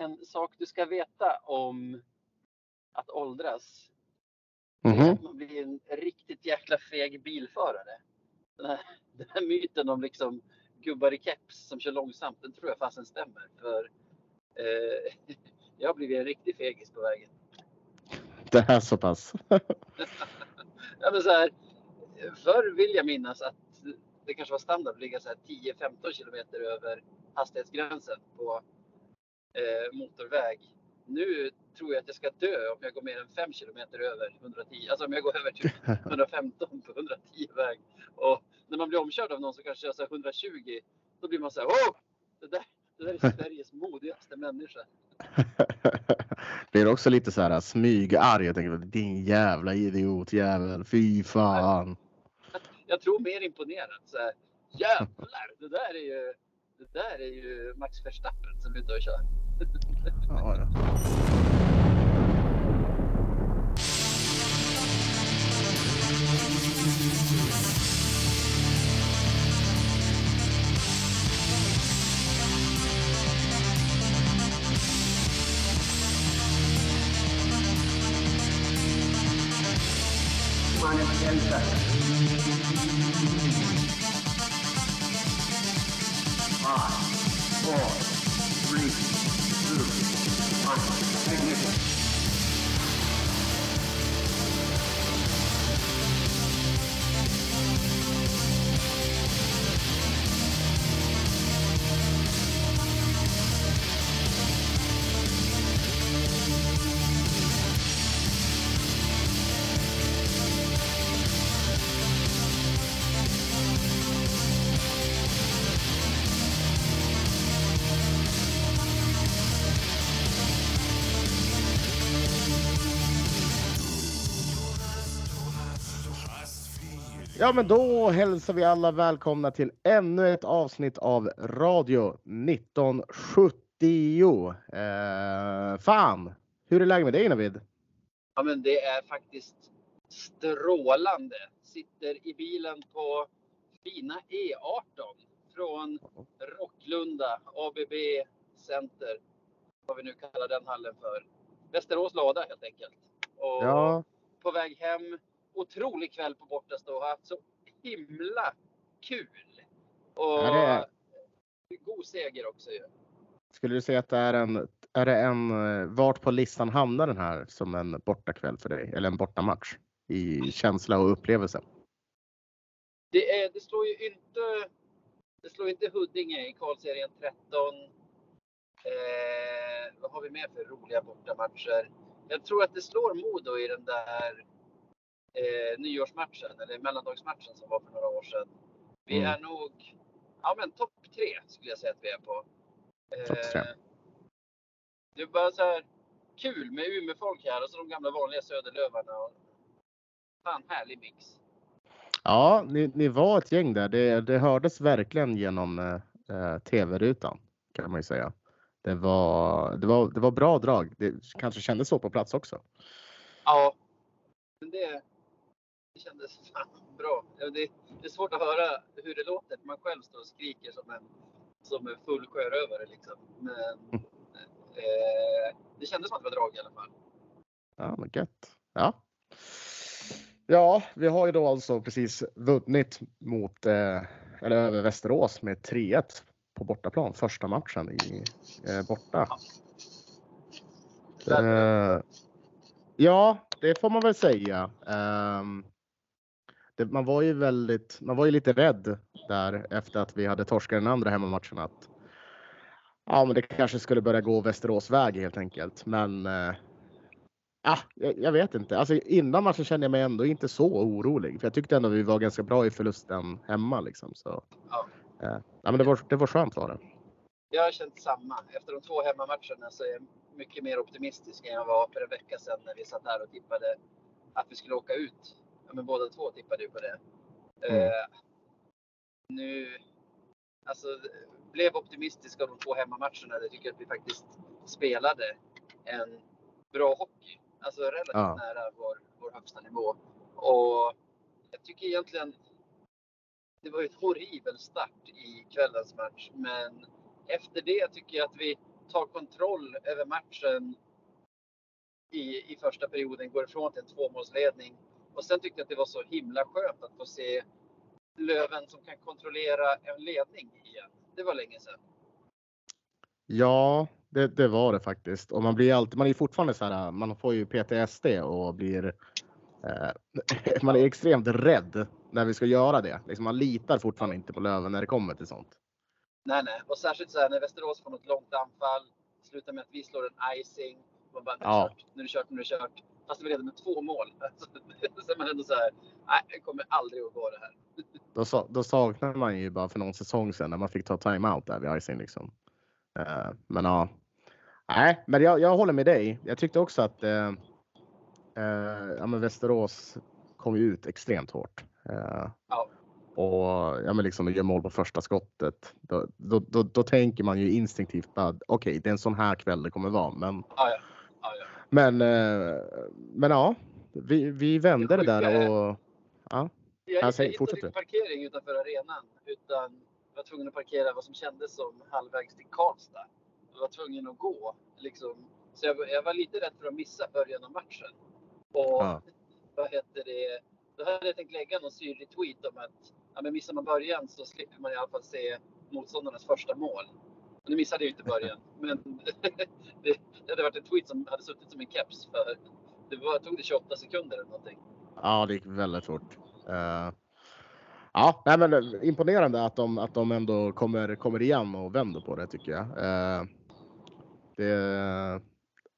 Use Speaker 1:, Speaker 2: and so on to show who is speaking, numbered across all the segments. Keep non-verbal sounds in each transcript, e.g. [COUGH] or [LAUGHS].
Speaker 1: en sak du ska veta om att åldras.
Speaker 2: Mhm.
Speaker 1: Man blir en riktigt jäkla feg bilförare. Den här, [LAUGHS] den här myten om liksom gubbar i keps som kör långsamt, den tror jag fasen stämmer. För eh, [LAUGHS] jag har blivit en riktig fegis på vägen.
Speaker 2: Det här så pass. [LAUGHS]
Speaker 1: Ja, men så här, förr vill jag minnas att det kanske var standard att ligga så här 10-15 kilometer över hastighetsgränsen på eh, motorväg. Nu tror jag att jag ska dö om jag går mer än 5 kilometer över 110. Alltså om jag går över typ [LAUGHS] 115 på 110 väg. Och när man blir omkörd av någon som kanske kör så här 120, då blir man så här, oh! Det där, det där är [LAUGHS] Sveriges modigaste människa. [LAUGHS]
Speaker 2: Blir också lite så här smygarg. Jag tänker din jävla idiotjävel. Fy fan.
Speaker 1: Jag tror mer imponerad. Så här, Jävlar, det där är ju, det där är ju Max Verstappen som är ute och kör.
Speaker 2: Ja, ja. Ja, men då hälsar vi alla välkomna till ännu ett avsnitt av Radio 1970. Eh, fan, hur är läget med dig Navid?
Speaker 1: Ja, men det är faktiskt strålande. Sitter i bilen på fina E18 från Rocklunda, ABB Center, vad vi nu kallar den hallen för. Västerås lada helt enkelt. Och
Speaker 2: Ja,
Speaker 1: på väg hem. Otrolig kväll på bortastå. Har haft så himla kul. Och
Speaker 2: Ja, det är-
Speaker 1: god seger också ju.
Speaker 2: skulle du säga att det är en, är det en, eh, vart på listan hamnar den här som en bortakväll för dig? Eller en bortamatch i känsla och upplevelse?
Speaker 1: Det, är, det slår ju inte, det slår inte Huddinge i kvalserien 13. Eh, vad har vi mer för roliga bortamatcher? Jag tror att det slår Modo i den där eh, nyårsmatchen, eller mellandagsmatchen som var för några år sedan. Vi
Speaker 2: Mm.
Speaker 1: är nog ja, men topp tre skulle jag säga att vi är på. Eh. Det är bara så här kul med Umeå-folk här och så de gamla vanliga Söderlövarna. Och, fan, härlig mix.
Speaker 2: Ja, ni, ni var ett gäng där. Det, det hördes verkligen genom eh, tv-rutan kan man ju säga. Det var, det var, det var bra drag. Det kanske kändes så på plats också.
Speaker 1: Ja, det kändes fan bra. Ja, Det, det är svårt att höra hur det låter. Man själv står och skriker som en, som en full sjörövare. Liksom. Men eh, det kändes som att det var drag i alla fall.
Speaker 2: Ja, men gött. Ja. Ja, vi har ju då alltså precis vunnit mot, eh, eller över Västerås med 3-1 på bortaplan. Första matchen i eh, borta. Eh, ja, det får man väl säga. Ehm, det, man var ju väldigt, man var ju lite rädd där efter att vi hade torskat den andra hemmamatchen att ja, men det kanske skulle börja gå Västerås väg helt enkelt. Men eh, jag, jag vet inte. Alltså, innan matchen kände jag mig ändå inte så orolig. För jag tyckte ändå vi var ganska bra i förlusten hemma. Liksom, så,
Speaker 1: Ja.
Speaker 2: eh, ja, men det, var, det var skönt var det.
Speaker 1: Jag har känt samma. Efter de två hemmamatcherna så är jag mycket mer optimistisk än jag var för en vecka sedan när vi satt här och tippade att vi skulle åka ut. Ja, men båda två tippade ju på det.
Speaker 2: Mm.
Speaker 1: Eh, nu, alltså, blev optimistisk av de två hemmamatcherna. Jag tycker att vi faktiskt spelade en bra hockey. Alltså relativt
Speaker 2: Ja.
Speaker 1: nära vår, vår högsta nivå. Och jag tycker egentligen det var ju en horribel start i kvällens match. Men efter det tycker jag att vi tar kontroll över matchen i, i första perioden, går ifrån till en tvåmålsledning. Och sen tyckte jag att det var så himla skönt att få se Löven som kan kontrollera en ledning igen. Det var länge sedan.
Speaker 2: Ja, det, det var det faktiskt. Och man blir alltid, man är fortfarande så här, man får ju PTSD och blir, eh, [LAUGHS] man är extremt rädd när vi ska göra det. Liksom man litar fortfarande inte på Löven när det kommer till sånt.
Speaker 1: Nej, nej. Och särskilt så här när Västerås får något långt anfall, slutar med att vi slår en icing. Man bara, nu är det kört, nu är det kört, nu är det kört. Fast var redan med två mål. [LAUGHS] Så är man ändå så här, nej, det kommer aldrig att gå det här. [LAUGHS]
Speaker 2: Då, då saknar man ju bara för någon säsong sedan när man fick ta timeout där vid icing liksom. Eh, men ja. Nej, men jag, jag håller med dig. Jag tyckte också att eh, ja, men Västerås kom ju ut extremt hårt.
Speaker 1: Ja.
Speaker 2: och ja, men liksom gör mål på första skottet. Då, då, då, då tänker man ju instinktivt bara okej, det är en sån här kväll det kommer vara. Men,
Speaker 1: Ja, ja.
Speaker 2: Men, eh, men ja, vi, vi vände det där
Speaker 1: är-
Speaker 2: och ja,
Speaker 1: Jag, jag
Speaker 2: säg-
Speaker 1: hittade inte parkering utanför arenan utan var tvungen att parkera vad som kändes som halvvägs till Karlstad. Jag var tvungen att gå liksom. Så jag, var- jag var lite rädd för att missa början av matchen. Och
Speaker 2: Ja.
Speaker 1: vad heter det? Då hade jag tänkt lägga någon syrlig tweet om att ja, men missar man början så slipper man i alla fall se motståndarnas första mål. Nu missade jag ju inte början, men [LAUGHS] det, det hade varit en tweet som hade suttit som en keps för det var, tog det 28 sekunder eller någonting.
Speaker 2: Ja, det gick väldigt fort. Uh, ja, nej, men eh, imponerande att de, att de ändå kommer, kommer igen och vänder på det tycker jag. Uh, det,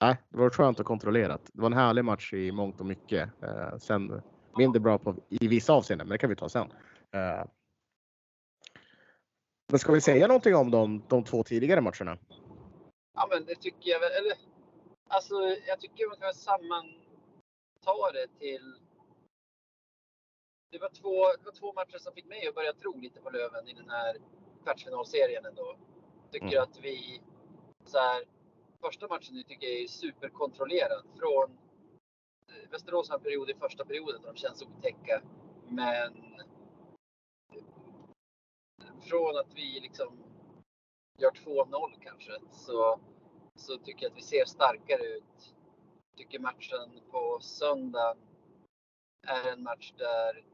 Speaker 2: nej, det var skönt och kontrollerat. Det var en härlig match i mångt och mycket. Uh, sen mindre bra på, i vissa avseenden, men det kan vi ta sen. Men ska vi säga någonting om de, de två tidigare matcherna?
Speaker 1: Ja, men det tycker jag väl. Eller, alltså, jag tycker man kan sammanta det till. Det var, två, det var två matcher som fick mig att börja tro lite på Löven i den här kvartsfinalserien ändå. Tycker
Speaker 2: Mm.
Speaker 1: att vi så här. Första matchen nu tycker jag är superkontrollerad från Västerås har en period i första perioden där de känns otäcka. Men från att vi liksom gör 2-0 kanske så, så tycker jag att vi ser starkare ut. Jag Tycker matchen på söndag är en match där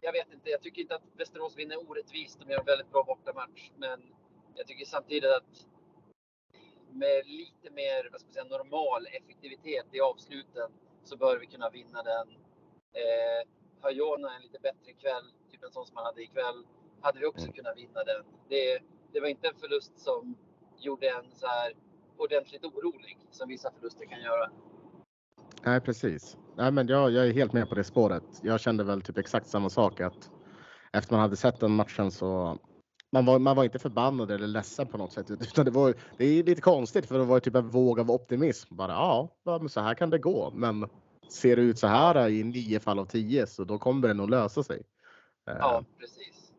Speaker 1: jag vet inte, jag tycker inte att Västerås vinner orättvist. De gör en väldigt bra bortamatch. Men jag tycker samtidigt att med lite mer vad ska man säga, normal effektivitet i avsluten så bör vi kunna vinna den. Eh, har Jona en lite bättre kväll, en sån som han hade ikväll, hade vi också
Speaker 2: Mm.
Speaker 1: kunnat vinna den. Det, det var inte en förlust som gjorde en så här ordentligt orolig som vissa förluster kan göra.
Speaker 2: Nej, precis. Nej, men jag, jag är helt med på det spåret. Jag kände väl typ exakt samma sak att efter man hade sett den matchen så man var, man var inte förbannad eller ledsen på något sätt, utan det var det är lite konstigt för det var typ en våg av optimism. Bara ja, så här kan det gå, men ser det ut så här i nio fall av tio så då kommer det nog lösa sig. Eh,
Speaker 1: Ja, precis.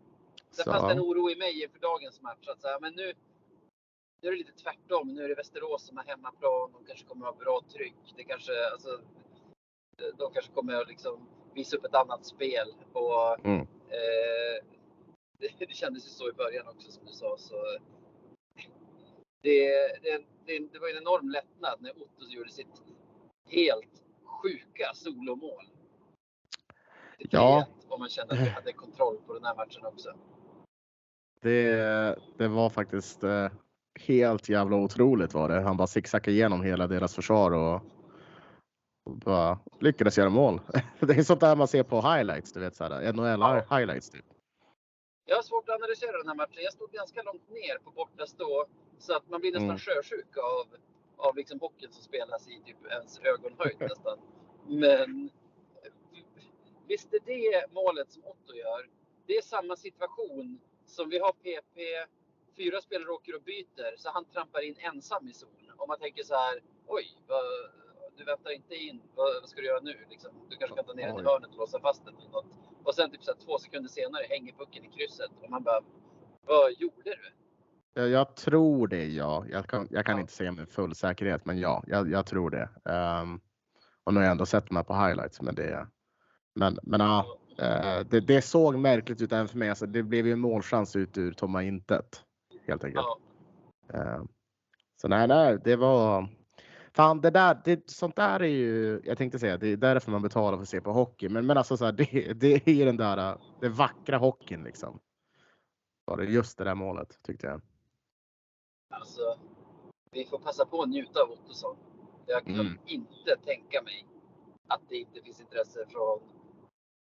Speaker 1: Sen
Speaker 2: Så,
Speaker 1: fanns det en oro i mig inför dagens match. Att så här, men nu, nu är det lite tvärtom. Nu är det Västerås som har hemmaplan. De kanske kommer att ha bra tryck. Det kanske, alltså, de kanske kommer att liksom visa upp ett annat spel. Och,
Speaker 2: Mm.
Speaker 1: eh, [LAUGHS] det, det kändes ju så i början också som du sa. Så, det, det, det, det var en enorm lättnad när Otto gjorde sitt helt sjuka solomål. Till
Speaker 2: Ja.
Speaker 1: 3-1, Och man kände att vi hade kontroll på den här matchen också.
Speaker 2: Det, det var faktiskt eh, helt jävla otroligt var det. Han bara zigzaggade igenom hela deras försvar och, och bara lyckades göra mål. [LAUGHS] Det är sånt där man ser på highlights, du vet så här, NHL
Speaker 1: Ja.
Speaker 2: highlights. Typ.
Speaker 1: Jag har svårt att analysera den här matchen. Jag stod ganska långt ner på borta stå så att man blir nästan
Speaker 2: Mm.
Speaker 1: sjösjuk av, av liksom hockeyn som spelas i typ ens ögonhöjd [LAUGHS] nästan. Men visst är det målet som Otto gör. Det är samma situation som vi har PP. Fyra spelare åker och byter så han trampar in ensam i zon. Om man tänker så här. Oj, vad, du väntar inte in. Vad, vad ska du göra nu? Liksom, du kanske kan ta ner den i hörnet och låsa fast den. Eller något. Och sen typ så här, två sekunder senare hänger pucken i krysset och man bara. Vad gjorde du?
Speaker 2: Jag, jag tror det, ja. Jag kan, jag kan
Speaker 1: Ja.
Speaker 2: inte säga med full säkerhet, men ja, jag, jag tror det. Um, och nu har jag ändå sett de här på highlights, men det. Men, men ja, eh, det, det såg märkligt ut även för mig. Alltså, det blev ju en målchans ut ur tomma intet. helt enkelt.
Speaker 1: Ja.
Speaker 2: Eh, Så nej, nej, det var Fan, det där, det, sånt där är ju, jag tänkte säga, det är därför man betalar för att se på hockey. Men, men alltså så här, det, det är ju den där, det vackra hockeyn liksom. Var det just det där målet tyckte jag.
Speaker 1: Alltså, vi får passa på att njuta av Ottosson. Jag kan
Speaker 2: Mm.
Speaker 1: inte tänka mig att det inte finns intresse från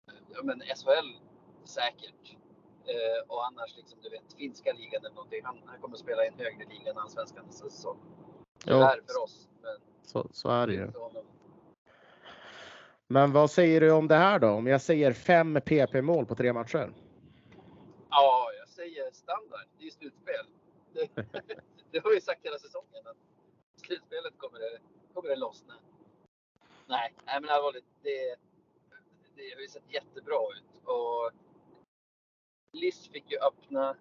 Speaker 1: ja, men SHL säkert. Eh, och annars liksom, du vet, finska ligan eller någonting. Han, han kommer spela i en högre liga än allsvenskan nästa säsong. Tyvärr för oss, men
Speaker 2: Så, så är det ju. Men vad säger du om det här då? Om jag säger fem PP-mål på tre matcher?
Speaker 1: Ja, jag säger standard. Det är ju slutspel. Det, [LAUGHS] det har vi sagt hela säsongen. Att slutspelet kommer det, kommer det lossna. Nej, nej men allvarligt. Det, det har ju sett jättebra ut. Och Liss fick ju öppna.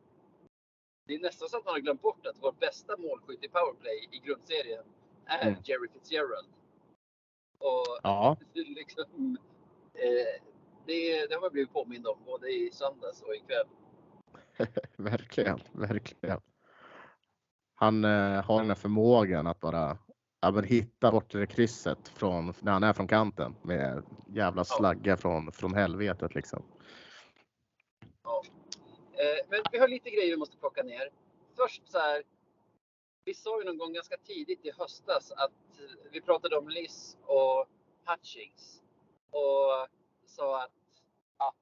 Speaker 1: Det är nästan så att man har glömt bort att vår bästa målskytt i powerplay i grundserien är
Speaker 2: Mm.
Speaker 1: Jerry Fitzgerald. Och
Speaker 2: Ja,
Speaker 1: liksom, eh, det, det har man blivit påmind om både i söndags och ikväll. [LAUGHS]
Speaker 2: verkligen, verkligen. Han eh, har den här förmågan att bara ja, men hitta bort det krysset från när han är från kanten med jävla slagga från, från helvetet liksom.
Speaker 1: Eh, men vi har lite grejer vi måste plocka ner. Först så här. Vi sa ju någon gång ganska tidigt i höstas att vi pratade om Liss och Hutchings. Och sa att ja,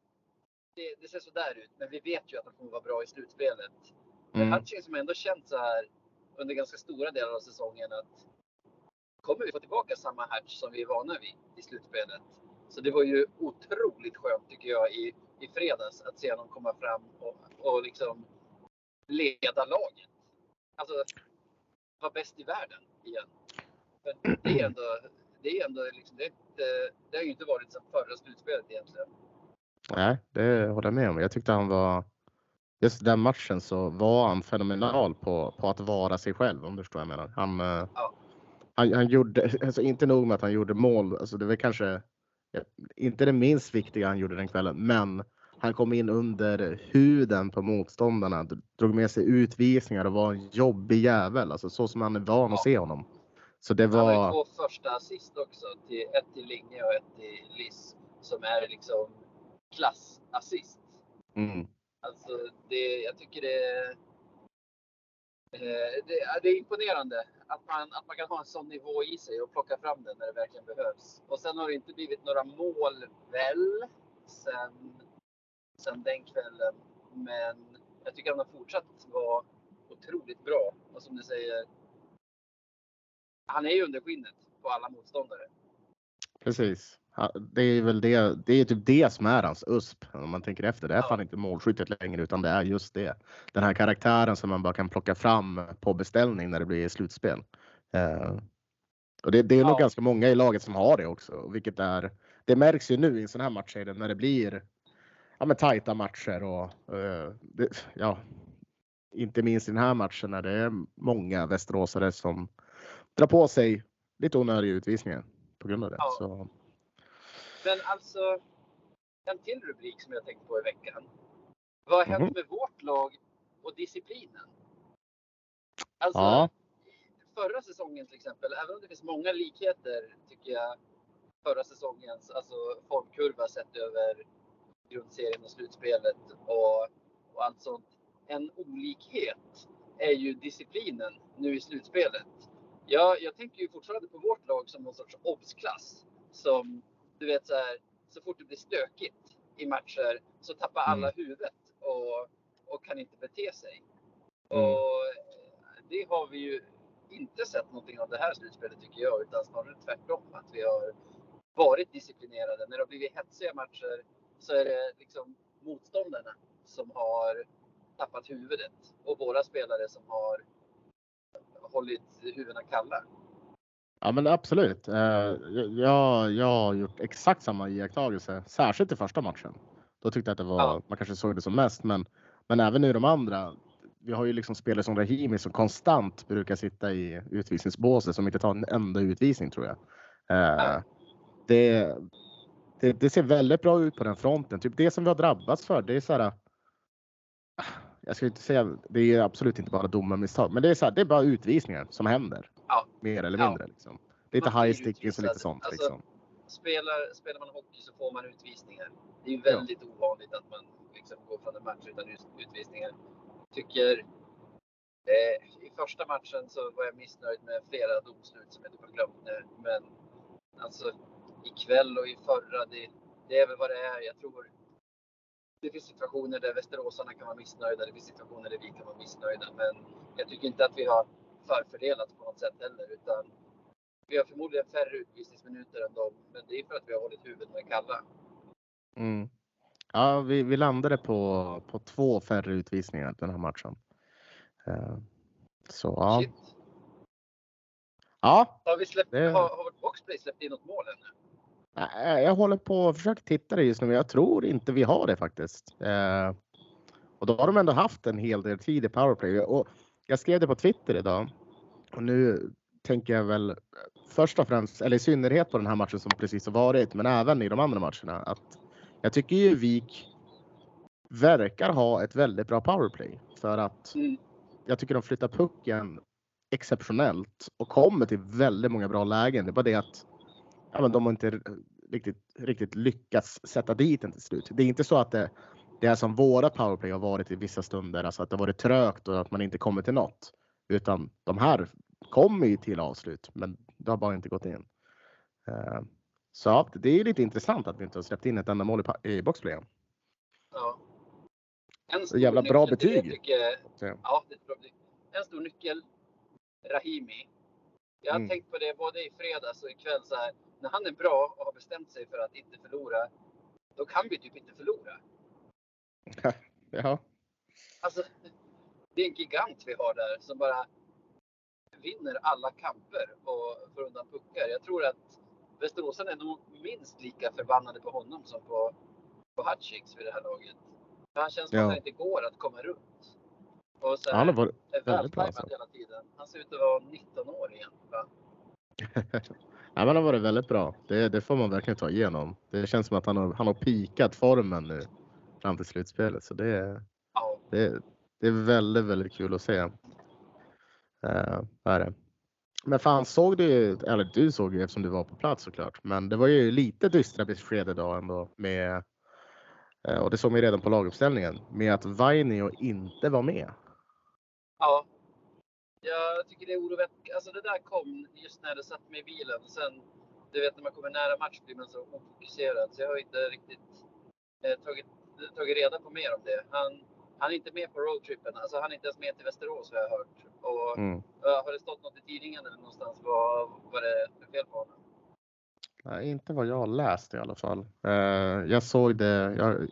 Speaker 1: det, det ser så där ut, men vi vet ju att han kommer vara bra i slutspelet.
Speaker 2: Mm.
Speaker 1: Hutchings som ändå känt så här under ganska stora delar av säsongen att kommer vi få tillbaka samma Hutch som vi är vana vid i slutspelet? Så det var ju otroligt skönt tycker jag i, i fredags att se honom komma fram och, och liksom leda laget. Alltså vara bäst i världen igen. För det är ändå, det är ändå liksom, det, inte, det har ju inte varit som förra slutspelet egentligen.
Speaker 2: Nej, det håller jag med om. Jag tyckte han var just den matchen så var han fenomenal på, på att vara sig själv om du förstår vad jag menar. Han, eh,
Speaker 1: Ja.
Speaker 2: Han, han gjorde, [LAUGHS] alltså inte nog med att han gjorde mål, alltså det var kanske ja, inte det minst viktiga han gjorde den kvällen, men han kom in under huden på motståndarna, drog med sig utvisningar och var en jobbig jävel, alltså så som man är van att se honom. Så det
Speaker 1: Han har
Speaker 2: var,
Speaker 1: två första assist också. Till, ett till Linge och ett till Liss. Som är liksom klassassist.
Speaker 2: mm,
Speaker 1: Alltså det, jag tycker det, eh, Eh, det, det är imponerande att man, att man kan ha en sån nivå i sig och plocka fram den när det verkligen behövs. Och sen har det inte blivit några mål väl sen, sen den kvällen. Men jag tycker han har fortsatt vara otroligt bra. Och som du säger, han är ju under skinnet på alla motståndare.
Speaker 2: precis. Det är väl det, det är typ det som är hans USP om man tänker efter. Det är fan inte målskyttet längre utan det är just det. Den här karaktären som man bara kan plocka fram på beställning när det blir slutspel. Eh, och det, det är nog
Speaker 1: Ja.
Speaker 2: ganska många i laget som har det också, vilket är. Det märks ju nu i en sån här matchserie när det blir ja, men tajta matcher och eh, det, ja, inte minst i den här matchen när det är många västeråsare som drar på sig lite onödiga utvisningar på grund av det.
Speaker 1: Ja.
Speaker 2: Så,
Speaker 1: Men alltså, en till rubrik som jag tänkt på i veckan. Vad har hänt
Speaker 2: Mhm.
Speaker 1: med vårt lag och disciplinen? Alltså,
Speaker 2: Ja.
Speaker 1: förra säsongen till exempel, även om det finns många likheter tycker jag förra säsongens alltså, formkurva sett över grundserien och slutspelet och, och allt sånt. En olikhet är ju disciplinen nu i slutspelet. Jag, jag tänker ju fortfarande på vårt lag som någon sorts obsklass som du vet så här, så fort det blir stökigt i matcher så tappar alla huvudet och, och kan inte bete sig.
Speaker 2: Mm.
Speaker 1: Och eh, det har vi ju inte sett någonting av det här slutspelet tycker jag, utan snarare tvärtom. Att vi har varit disciplinerade. När det har blivit hetsiga matcher så är det liksom motståndarna som har tappat huvudet och våra spelare som har hållit huvudena kalla.
Speaker 2: Ja men absolut. Eh, jag, jag har gjort exakt samma iakttagelse, särskilt i första matchen. Då tyckte jag att det var,
Speaker 1: Ja.
Speaker 2: man kanske såg det som mest, men, men även i de andra. Vi har ju liksom spelare som Rahimi som konstant brukar sitta i utvisningsbåset som inte tar en enda utvisning tror jag. Eh,
Speaker 1: Ja.
Speaker 2: det, det, det ser väldigt bra ut på den fronten. Typ det som vi har drabbats för, det är så här. jag ska inte säga, det är absolut inte bara domarmisstag, men det är så här, det är bara utvisningar som händer.
Speaker 1: Ja.
Speaker 2: Mer eller
Speaker 1: Ja.
Speaker 2: mindre liksom. Lite high stickers och lite sånt
Speaker 1: Alltså,
Speaker 2: liksom.
Speaker 1: Spelar, spelar man hockey så får man utvisningar. Det är ju väldigt ovanligt att man liksom går från en match utan ut- utvisningar. Tycker eh, i första matchen så var jag missnöjd med flera domslut som jag inte har glömt nu. Men alltså ikväll och i förra, det, det är väl vad det är. Jag tror det finns situationer där västeråsarna kan vara missnöjda. Det finns situationer där vi kan vara missnöjda. Men jag tycker inte att vi har förfördelats på något sätt heller. Utan vi har förmodligen färre utvisningsminuter än dem. Men det är för att vi har hållit huvudet kalla.
Speaker 2: Mm. Ja, vi, vi landade på, på två färre utvisningar den här matchen. Eh, Så ja.
Speaker 1: Shit.
Speaker 2: ja,
Speaker 1: Har, vi släppt,
Speaker 2: Det-
Speaker 1: har, har vårt boxplay släppt in något mål ännu?
Speaker 2: Nej, Jag håller på och försöker titta det just nu, men jag tror inte vi har det faktiskt. Eh, och då har de ändå haft en hel del tid i powerplay. Och jag skrev det på Twitter idag. Och nu tänker jag väl först och främst, eller i synnerhet på den här matchen som precis har varit, men även i de andra matcherna, att jag tycker ju Vik verkar ha ett väldigt bra powerplay för att
Speaker 1: Mm.
Speaker 2: jag tycker de flyttar pucken exceptionellt och kommer till väldigt många bra lägen. Det är bara det att ja, men de har inte riktigt, riktigt lyckats sätta dit den till slut. Det är inte så att det, det är som våra powerplay har varit i vissa stunder, alltså att det varit trögt och att man inte kommer till något. Utan de här kommer ju till avslut, men det har bara inte gått in. Eh, Så det är lite intressant att vi inte har släppt in ett enda mål i, boxplayen.
Speaker 1: Ja. En stor
Speaker 2: Jävla bra betyg.
Speaker 1: tycker Ja, det är ett bra betyg. En stor nyckel, Rahimi. Jag har
Speaker 2: Mm.
Speaker 1: tänkt på det både i fredags och ikväll. Så här, när han är bra och har bestämt sig för att inte förlora, då kan vi typ inte förlora. [LAUGHS]
Speaker 2: Ja,
Speaker 1: Alltså, det är en gigant vi har där som bara vinner alla kamper och får undan puckar. Jag tror att Västeråsarna är nog minst lika förbannade på honom som på, på Hutchings vid det här laget. För han känns som
Speaker 2: Ja.
Speaker 1: att det inte går att komma runt. Och så
Speaker 2: han har
Speaker 1: här,
Speaker 2: varit väldigt bra, alltså.
Speaker 1: hela tiden. Han ser ut att vara 19 år igen. [LAUGHS]
Speaker 2: Ja, men han har varit väldigt bra. Det, det får man verkligen ta igenom. Det känns som att han har, han har pikat formen nu fram till slutspelet. Så det, är- det, det är väldigt, väldigt kul att se. Uh, är det. Men fan såg du, eller du såg ju eftersom du var på plats såklart, men det var ju lite dystra besked idag ändå med, eh, och det såg vi redan på laguppställningen, med att Vainio inte var med.
Speaker 1: ja. Jag tycker det är oroväckande. Alltså det där kom just när det satt mig i bilen. Sen, du vet när man kommer nära match blir man så ofokuserad. Så jag har inte riktigt eh, tagit, tagit reda på mer om det. Han, han är inte med på roadtrippen. Alltså han är inte ens med till Västerås har jag hört. Och
Speaker 2: Mm.
Speaker 1: eh, har det stått något i tidningen eller någonstans vad, vad det är fel på honom?
Speaker 2: Nej, inte vad jag har läst i alla fall. Eh, jag såg det. Jag har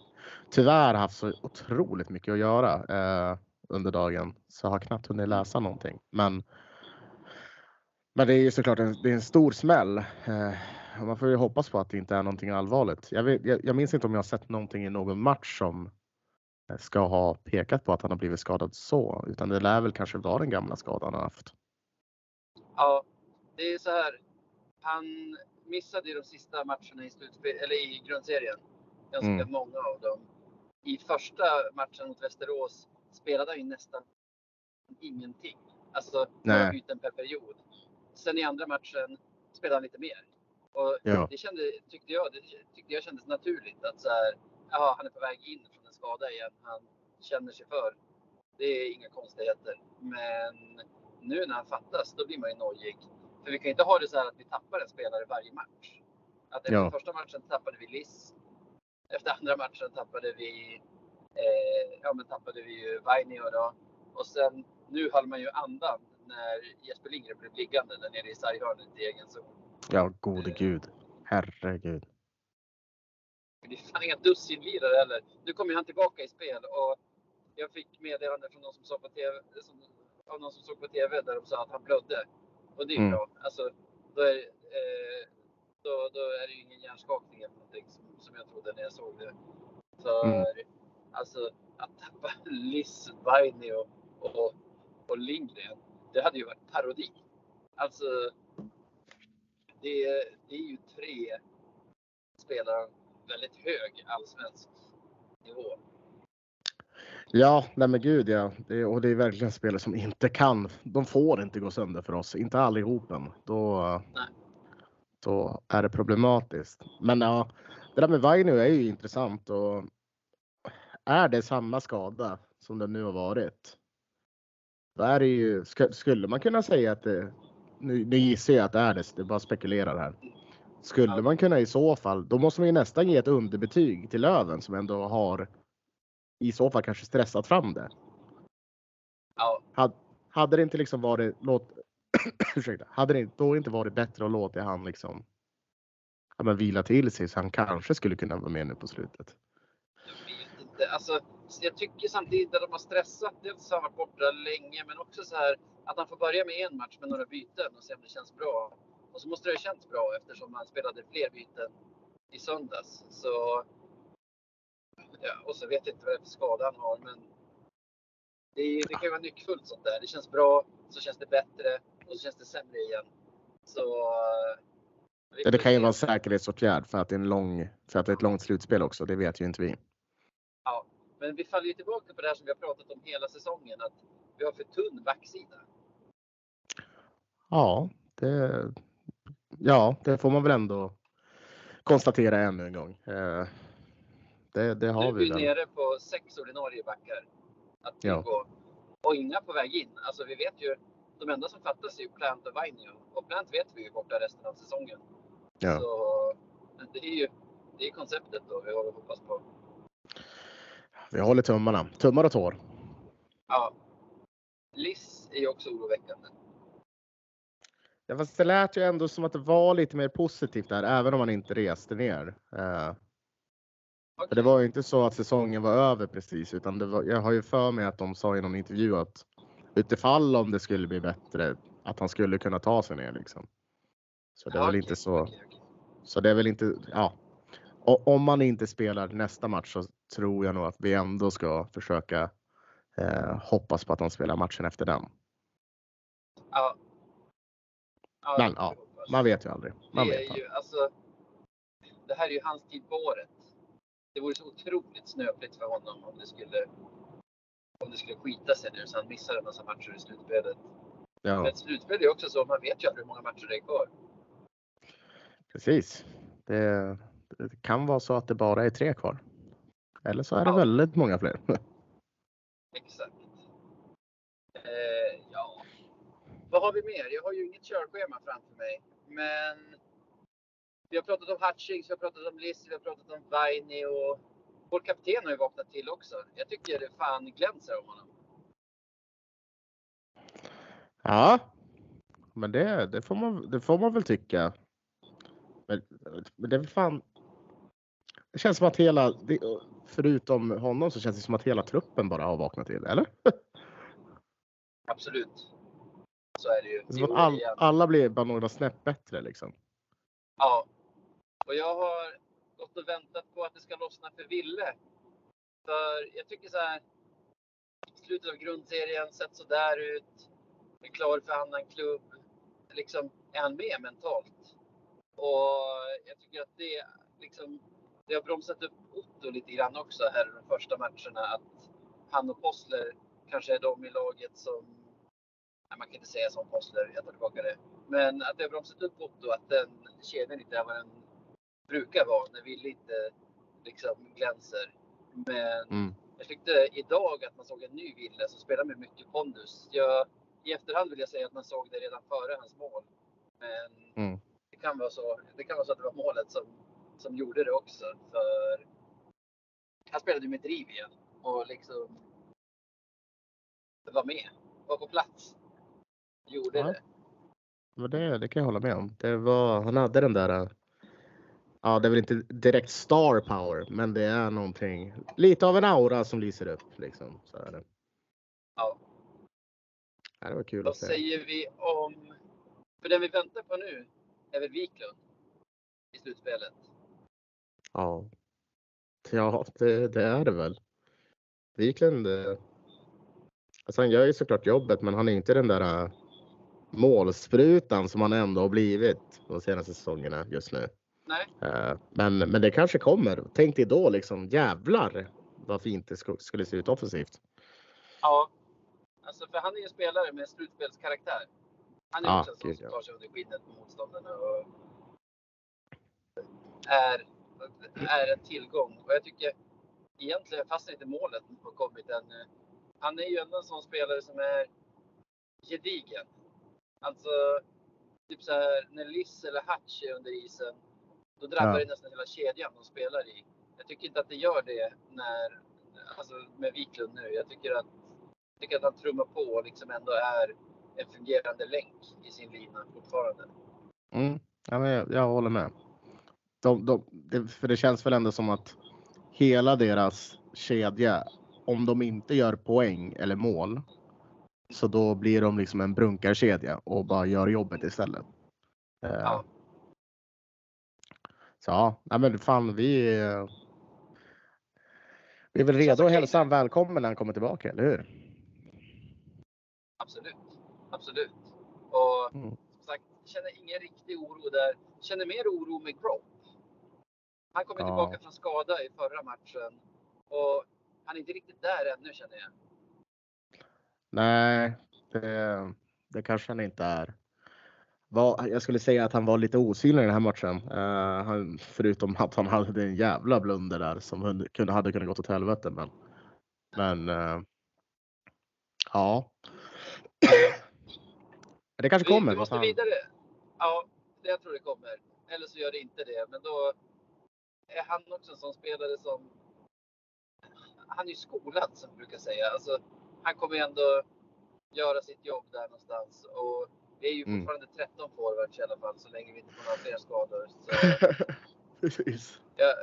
Speaker 2: tyvärr haft så otroligt mycket att göra eh, under dagen så jag har knappt hunnit läsa någonting. Men, men det är ju såklart en, det är en stor smäll. Eh, man får ju hoppas på att det inte är någonting allvarligt. Jag, vet, jag, jag minns inte om jag har sett någonting i någon match som eh, ska ha pekat på att han har blivit skadad så, utan det lär väl kanske vara den gamla skadan han haft.
Speaker 1: Ja, det är så här. Han missade ju de sista matcherna i slutspel, eller i grundserien. Ganska
Speaker 2: Mm.
Speaker 1: många av dem. I första matchen mot Västerås spelade han ju nästan ingenting. Alltså några byten per period. Sen i andra matchen spelade han lite mer. Och
Speaker 2: Ja.
Speaker 1: det kände, tyckte jag, det tyckte jag kändes naturligt att så här, jaha, han är på väg in från en skada igen. Han känner sig för. Det är inga konstigheter. Men nu när han fattas, då blir man ju nojig. För vi kan inte ha det så här att vi tappar en spelare varje match. Att efter
Speaker 2: Ja.
Speaker 1: första matchen tappade vi Liss. Efter andra matchen tappade vi, eh, ja men tappade vi ju Vainio då. Och sen, nu höll man ju andan när Jesper Lindgren blev liggande där nere i sarghörnet i egen zon.
Speaker 2: Ja, gode gud. Herregud.
Speaker 1: Det är fan inga dussinlirare heller. Nu kommer han tillbaka i spel och jag fick meddelande från någon som såg på TV, som, av någon som såg på TV där de sa att han blödde. Och det är ju
Speaker 2: Mm.
Speaker 1: bra. Alltså, då är, eh, då, då är det ju ingen hjärnskakning eller någonting som, som jag trodde när jag såg det. För
Speaker 2: Mm.
Speaker 1: alltså att tappa Liss, Vainio och, och, och Lindgren, det hade ju varit parodi. Alltså, det, är- det är ju tre spelare väldigt hög allsvensk nivå.
Speaker 2: Ja, nej men gud ja. Det, och det är verkligen spelare som inte kan. De får inte gå sönder för oss, inte allihopen. Då,
Speaker 1: Nej.
Speaker 2: då är det problematiskt. Men ja, det där med Vainio är ju intressant och är det samma skada som det nu har varit? Då är det ju, sk- skulle man kunna säga att det, nu, nu gissar jag att det är det, det bara spekulerar här. Skulle
Speaker 1: Ja.
Speaker 2: man kunna i så fall, då måste man ju nästan ge ett underbetyg till Löven som ändå har i så fall kanske stressat fram det.
Speaker 1: Ja,
Speaker 2: Hade, hade det inte liksom varit, låt, [CLEARS THROAT] ursäkta, hade det då inte varit bättre att låta han liksom ja, men vila till sig så han kanske skulle kunna vara med nu på slutet?
Speaker 1: jag vet inte. Alltså, jag tycker samtidigt att de har stressat. Dels har han varit borta länge, men också så här att han får börja med en match med några byten och se om det känns bra. Och så måste det ha känts bra eftersom han spelade fler byten i söndags. Så, ja, och så vet jag inte vad det är för skada han har, men det, är- det kan ju vara nyckfullt sånt där. Det känns bra, så känns det bättre och så känns det sämre igen. Så... eh,
Speaker 2: det kan ju vara en säkerhetsåtgärd för att det är en lång, för att det är ett långt slutspel också. Det vet ju inte vi.
Speaker 1: Ja, men vi faller ju tillbaka på det här som vi har pratat om hela säsongen, att vi har för tunn backsida.
Speaker 2: Ja, det, ja, det får man väl ändå konstatera ännu en gång. Eh, Det, det
Speaker 1: nu
Speaker 2: har
Speaker 1: är
Speaker 2: vi
Speaker 1: vi
Speaker 2: väl.
Speaker 1: nere på sex ordinarie backar. Att
Speaker 2: Ja.
Speaker 1: gå, och inga på väg in. Alltså vi vet ju, de enda som fattas är ju Plant och Vainio. Och Plant vet vi ju är borta resten av säsongen.
Speaker 2: Ja.
Speaker 1: Så det är ju det är konceptet då vi att hoppas på.
Speaker 2: Vi håller tummarna. Tummar och tår.
Speaker 1: Ja. Liss är ju också oroväckande.
Speaker 2: Ja, fast det lät ju ändå som att det var lite mer positivt där, även om man inte reste ner. Eh, För det var ju inte så att säsongen var över precis, utan det var, jag har ju för mig att de sa i någon intervju att utifall om det skulle bli bättre, att han skulle kunna ta sig ner liksom. Så det är
Speaker 1: Ja,
Speaker 2: väl inte så.
Speaker 1: okej.
Speaker 2: Så det är väl inte, ja. Och om man inte spelar nästa match så tror jag nog att vi ändå ska försöka eh, hoppas på att de spelar matchen efter den.
Speaker 1: Ja.
Speaker 2: Men, ja. Man vet ju aldrig. Man
Speaker 1: det
Speaker 2: vet
Speaker 1: ju, alltså, det här är ju hans tid på året. Det vore så otroligt snöpligt för honom om det skulle om det skulle skita sig nu så han missar en massa matcher i slutspelet.
Speaker 2: Ja,
Speaker 1: Men slutspel är också så, man vet ju aldrig hur många matcher det är kvar.
Speaker 2: precis. Det, det kan vara så att det bara är tre kvar. Eller så är det
Speaker 1: Ja.
Speaker 2: väldigt många fler. [LAUGHS]
Speaker 1: Exakt. Eh, ja. Vad har vi mer? Jag har ju inget körschema framför mig. Men vi har pratat om Hutchings, vi har pratat om Liss, vi har pratat om Vaini och vår kapten har ju vaknat till också. Jag tycker det fan glänser om honom.
Speaker 2: Ja, men det, det, får man, det får man väl tycka. Men, men det är fan. Det känns som att hela, förutom honom så känns det som att hela truppen bara har vaknat till, eller? [LAUGHS]
Speaker 1: Absolut. Så är det ju.
Speaker 2: Det är all, alla blir bara några snäpp bättre liksom.
Speaker 1: Ja. Och jag har gått och väntat på att det ska lossna för Ville. För jag tycker så här. Slutet av grundserien sett så där ut. Är klar för annan klubb. Liksom, är han med mentalt? Och jag tycker att det liksom. Det har bromsat upp Otto lite grann också här i de första matcherna. Att han och Possler kanske är de i laget som man kan inte säga som Possler, jag tar tillbaka det. Men att det har bromsat upp Otto, att den kedjan inte är vad den brukar vara när Wille inte liksom glänser. Men
Speaker 2: Mm.
Speaker 1: jag tyckte idag att man såg en ny Wille som spelar med mycket pondus. Jag, I efterhand vill jag säga att man såg det redan före hans mål. Men
Speaker 2: Mm.
Speaker 1: det, kan vara så, det kan vara så att det var målet som, som gjorde det också. För han spelade med driv igen och liksom var med, var på plats. Gjorde
Speaker 2: Ja.
Speaker 1: det.
Speaker 2: Men det, det kan jag hålla med om. Det var, han hade den där. äh, Ja, det är väl inte direkt star power, men det är någonting. Lite av en aura som lyser upp liksom. Så är det.
Speaker 1: Ja.
Speaker 2: Ja, det var kul
Speaker 1: Vad
Speaker 2: att se.
Speaker 1: säger vi om... För den vi väntar på nu är väl Wiklund i slutspelet.
Speaker 2: Ja. Ja, det, det är det väl. Wiklund. eh, Alltså han gör ju såklart jobbet, men han är inte den där äh, målsprutan som han ändå har blivit de senaste säsongerna just nu.
Speaker 1: Nej,
Speaker 2: Eh, Men, men det kanske kommer. Tänk dig då liksom jävlar vad fint det sk- skulle se ut offensivt.
Speaker 1: Ja. Alltså för han är ju en spelare med slutspelskaraktär. Han är
Speaker 2: Ja,
Speaker 1: också en sån som tar sig under skinnet på motståndarna och är, är en tillgång. Och jag tycker egentligen, fast inte målet har kommit ännu, han är ju ändå en sån spelare som är gedigen. Alltså, typ så här när Liss eller Hatch är under isen, då drabbar
Speaker 2: Ja.
Speaker 1: det nästan hela kedjan de spelar i. Jag tycker inte att det gör det när, alltså med Wiklund nu. Jag tycker att, jag tycker att han trummar på och liksom ändå är en fungerande länk i sin lina fortfarande.
Speaker 2: Mm. Ja, men jag, jag håller med. De, de, det, för det känns väl ändå som att hela deras kedja, om de inte gör poäng eller mål, så då blir de liksom en brunkarkedja och bara gör jobbet istället. Eh,
Speaker 1: Ja.
Speaker 2: Så ja, men fan vi, vi är väl redo att hälsa honom välkommen när han kommer tillbaka, eller hur?
Speaker 1: Absolut. Absolut. Och
Speaker 2: Mm.
Speaker 1: som sagt, känner ingen riktig oro där. Känner mer oro med Grope. Han kom ju
Speaker 2: Ja.
Speaker 1: tillbaka från skada i förra matchen. Och han är inte riktigt där ännu känner jag.
Speaker 2: Nej, det, det kanske han inte är. Var, jag skulle säga att han var lite osynlig i den här matchen. Eh, han, förutom att han hade en jävla blunder där som kunde, hade kunnat gått åt helvete. Men, men eh, ja. Det kanske kommer.
Speaker 1: vi måste vidare. Ja, det jag tror det kommer. Eller så gör det inte det. Men då är han också en sån spelare som... Han är ju skolad som vi brukar säga. Alltså, han kommer ändå göra sitt jobb där någonstans. Och vi är ju
Speaker 2: Mm.
Speaker 1: fortfarande 13 forwards i alla fall så länge vi inte får några fler skador. Så [LAUGHS]
Speaker 2: Precis.
Speaker 1: jag,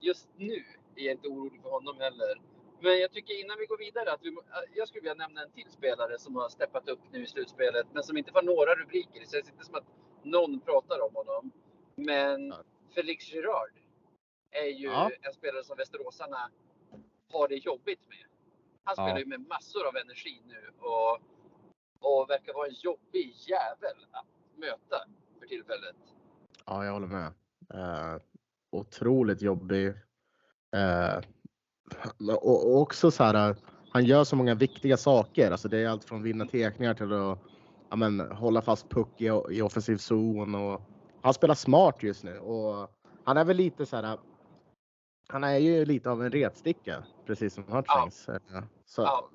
Speaker 1: just nu är jag inte orolig för honom heller. Men jag tycker innan vi går vidare att vi, jag skulle vilja nämna en till spelare som har steppat upp nu i slutspelet men som inte får några rubriker. Det känns inte som att någon pratar om honom. Men
Speaker 2: Ja.
Speaker 1: Felix Girard är ju
Speaker 2: Ja.
Speaker 1: en spelare som västeråsarna har det jobbigt med. Han
Speaker 2: Ja.
Speaker 1: spelar ju med massor av energi nu och, och verkar vara en jobbig jävel att möta för tillfället.
Speaker 2: Ja, jag håller med. Eh, otroligt jobbig. Eh, och, också så här, han gör så många viktiga saker. Alltså det är allt från vinna tekningar till att ja, men, hålla fast puck i, i offensiv zon. Och, han spelar smart just nu och han är väl lite så här. Han är ju lite av en retsticka, precis som Hutchings. Eh, Så
Speaker 1: Ja.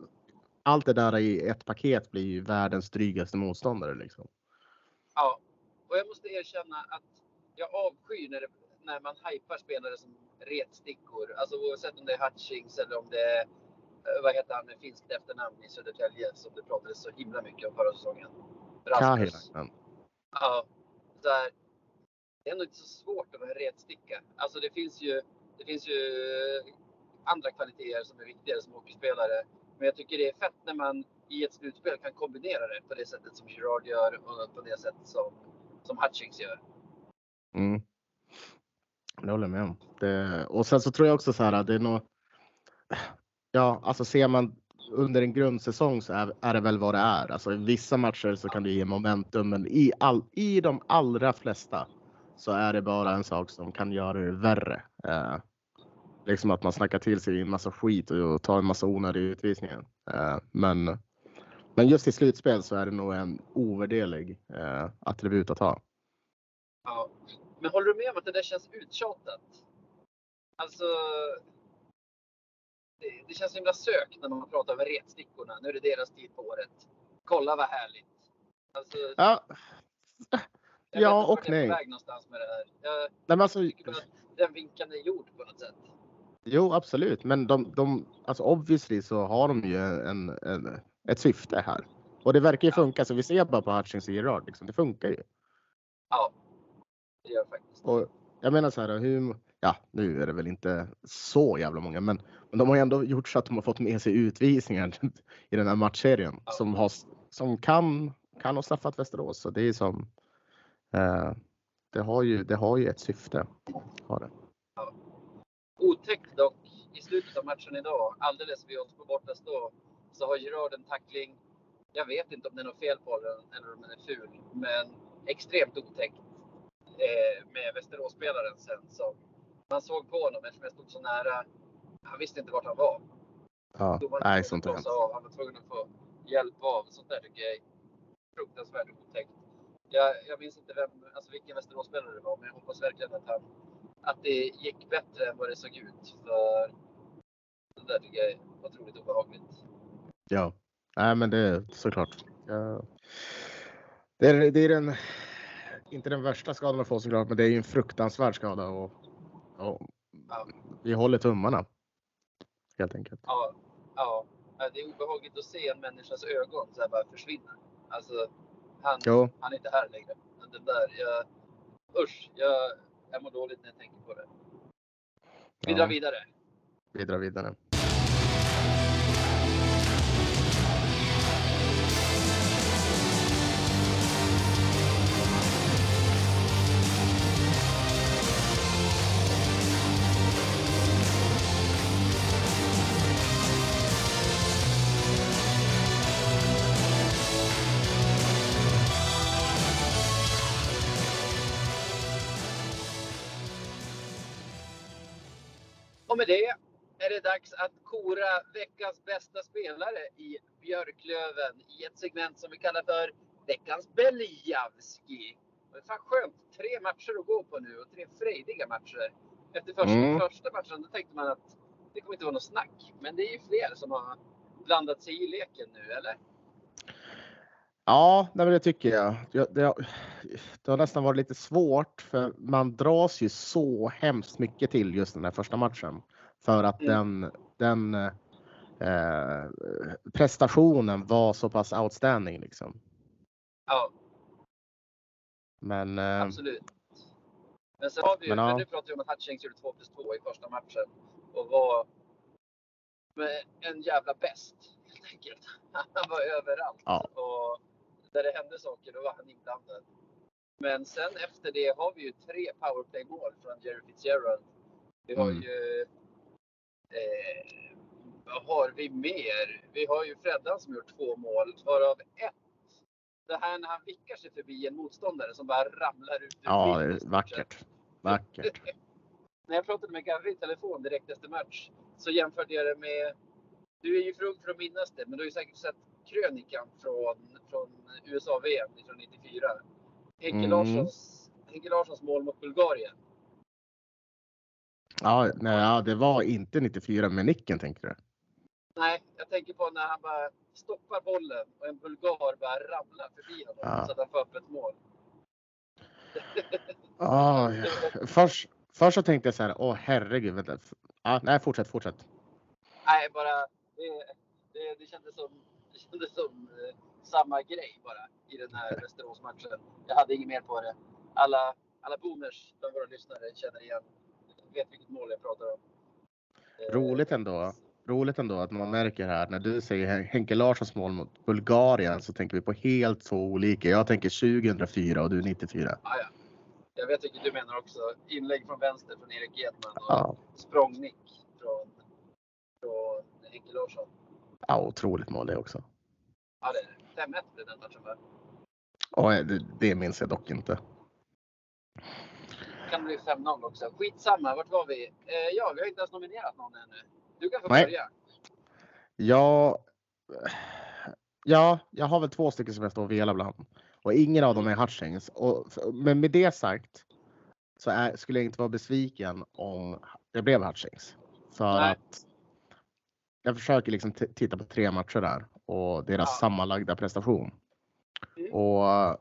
Speaker 2: allt det där i ett paket blir ju världens drygaste motståndare. Liksom.
Speaker 1: Ja, och jag måste erkänna att jag avskyr när, det, när man hypar spelare som retstickor. Alltså oavsett om det är Hutchings eller om det är, eh, vad heter han med finskt efternamn i Södertälje som det pratades så himla mycket om förra säsongen.
Speaker 2: Kahilainen.
Speaker 1: Ja, så här, det är ändå inte så svårt att vara retsticka. Alltså det finns ju, det finns ju eh, andra kvaliteter som är viktigare som hockeyspelare. Men jag tycker det är fett när man i ett slutspel kan kombinera det på det sättet som Girard gör och på det sättet som, som Hutchings gör.
Speaker 2: Mm. Det håller jag med om. Det, och sen så tror jag också så här att det är nog. Ja, alltså ser man under en grundsäsong så är, är det väl vad det är. Alltså i vissa matcher så kan det ge momentum, men i, all, i de allra flesta så är det bara en sak som kan göra det värre. Eh, liksom att man snackar till sig en massa skit och, tar en massa onödiga utvisningar. Eh, men, men just i slutspel så är det nog en ovärderlig eh, attribut att ha.
Speaker 1: Ja. Men håller du med om att det där känns uttjatat? Alltså. Det, det känns så himla sökt när man pratar om retstickorna. Nu är det deras tid på året. Kolla vad härligt. Alltså,
Speaker 2: Ja,
Speaker 1: jag
Speaker 2: ja
Speaker 1: vet inte
Speaker 2: och
Speaker 1: vart jag är
Speaker 2: nej.
Speaker 1: på väg någonstans med det här. Jag
Speaker 2: nej men alltså,
Speaker 1: den vinkeln är gjord på något sätt.
Speaker 2: Jo, absolut, men de, de alltså obviously så har de ju en, en, ett syfte här och det verkar ju funka. Så vi ser bara på Hutchings och Gerard, liksom. det funkar ju.
Speaker 1: Ja, det gör faktiskt.
Speaker 2: Och jag menar så här, hur, ja, nu är det väl inte så jävla många, men, men de har ju ändå gjort så att de har fått med sig utvisningar [LAUGHS] i den här matchserien
Speaker 1: Ja.
Speaker 2: som har, som kan, kan ha straffat Västerås. Så det är som, det har ju, det har ju ett syfte. Har det.
Speaker 1: Otäckt dock, i slutet av matchen idag, alldeles vid oss på bortastå, så har Gerard en tackling. Jag vet inte om det är något fel på den eller om den är ful, men extremt otäckt eh, med Västeråsspelaren sen som man såg på honom eftersom jag stod så nära. han visste inte vart han var.
Speaker 2: Ja,
Speaker 1: Domaren
Speaker 2: nej, sånt
Speaker 1: blåsa av. Han var tvungen att få hjälp av. Sånt där tycker jag är fruktansvärt otäckt. Jag, jag minns inte vem, alltså vilken Västeråsspelare det var, men jag hoppas verkligen att, han, att det gick bättre än vad det såg ut. För det där tycker jag är otroligt obehagligt.
Speaker 2: Ja, nej, men det är såklart. Ja. Det är, det är den, inte den värsta skadan att få såklart, men det är ju en fruktansvärd skada och, och
Speaker 1: Ja.
Speaker 2: vi håller tummarna. Helt enkelt.
Speaker 1: Ja, ja, det är obehagligt att se en människas ögon så här bara försvinna. Alltså, han,
Speaker 2: Jo,
Speaker 1: han är inte här längre. Men det där, jag, usch, jag, jag mår dåligt när jag tänker på det. Vi
Speaker 2: Ja.
Speaker 1: drar vidare.
Speaker 2: vi drar vidare.
Speaker 1: Och med det är det dags att kora veckans bästa spelare i Björklöven i ett segment som vi kallar för veckans Belijavski. Det är fan skönt. Tre matcher att gå på nu och tre frejdiga matcher. Efter första,
Speaker 2: Mm.
Speaker 1: första matchen då tänkte man att det kommer inte vara något snack. Men det är ju fler som har blandat sig i leken nu, eller?
Speaker 2: Ja, nej, det tycker jag. Det, det, det har nästan varit lite svårt för man dras ju så hemskt mycket till just den här första matchen. För att
Speaker 1: Mm.
Speaker 2: den, den eh, prestationen var så pass outstanding liksom.
Speaker 1: Ja,
Speaker 2: Men eh,
Speaker 1: absolut. Men sen har vi ju,
Speaker 2: Men ja.
Speaker 1: nu pratar vi om att Hutchings gjorde 2 plus 2 i första matchen och var med en jävla bäst helt enkelt. [LAUGHS] Han var överallt
Speaker 2: Ja.
Speaker 1: och där det hände saker då var han inblandad. Men sen efter det har vi ju tre powerplay-mål från Jerry Fitzgerald. Vi har
Speaker 2: Mm.
Speaker 1: ju... Eh, vad har vi mer? Vi har ju Freddan som gjort två mål, varav ett. Det här när han vickar sig förbi en motståndare som bara ramlar ut
Speaker 2: ja, det är vackert. Vackert. [LAUGHS]
Speaker 1: När jag pratade med Gavri i telefon direkt efter match så jämförde jag det med... Du är ju för ung för att minnas det, men du har ju säkert sett krönikan från, från USA-VM 1994. Henke,
Speaker 2: Mm.
Speaker 1: Larssons, Henke Larssons mål mot Bulgarien.
Speaker 2: Ja, nej, ja, det var inte 94 med nicken tänkte du?
Speaker 1: Nej, jag tänker på när han bara stoppar bollen och en bulgar bara ramlar förbi honom
Speaker 2: Ja.
Speaker 1: så att han får upp ett mål.
Speaker 2: Ja, [LAUGHS] ja. först, först så tänkte jag så här, åh herregud, vänta. Ja, nej, fortsätt, fortsätt.
Speaker 1: Nej, bara det, det, det kändes som, det kändes som eh, samma grej bara i den här Västeråsmatchen. Jag hade inget mer på det. Alla, alla boomers bland våra lyssnare känner igen, vet vilket mål jag pratar om. Eh,
Speaker 2: Roligt ändå. Roligt ändå att man märker här när du säger Hen- Henke Larssons mål mot Bulgarien så tänker vi på helt två olika. Jag tänker 2004 och du 94.
Speaker 1: Ja, ja. Jag vet vilket du menar också. Inlägg från vänster från Erik Edman och
Speaker 2: Ja,
Speaker 1: språngnick från, från Henke Larsson.
Speaker 2: Ja otroligt mål det också.
Speaker 1: Ja, det är det. 5-1 blev den matchen va?
Speaker 2: Det, det minns jag dock inte.
Speaker 1: Kan bli 5-0 också. Skitsamma, vart var vi? Eh, ja, vi har inte ens nominerat någon ännu. Du kan få
Speaker 2: Nej.
Speaker 1: börja.
Speaker 2: Ja, ja, jag har väl två stycken som jag står och velar bland. Och ingen av dem är Hutchings. Och, men med det sagt så är, skulle jag inte vara besviken om det blev Hutchings. För
Speaker 1: Nej.
Speaker 2: att jag försöker liksom titta på tre matcher där och deras
Speaker 1: Ja.
Speaker 2: sammanlagda prestation.
Speaker 1: Mm.
Speaker 2: Och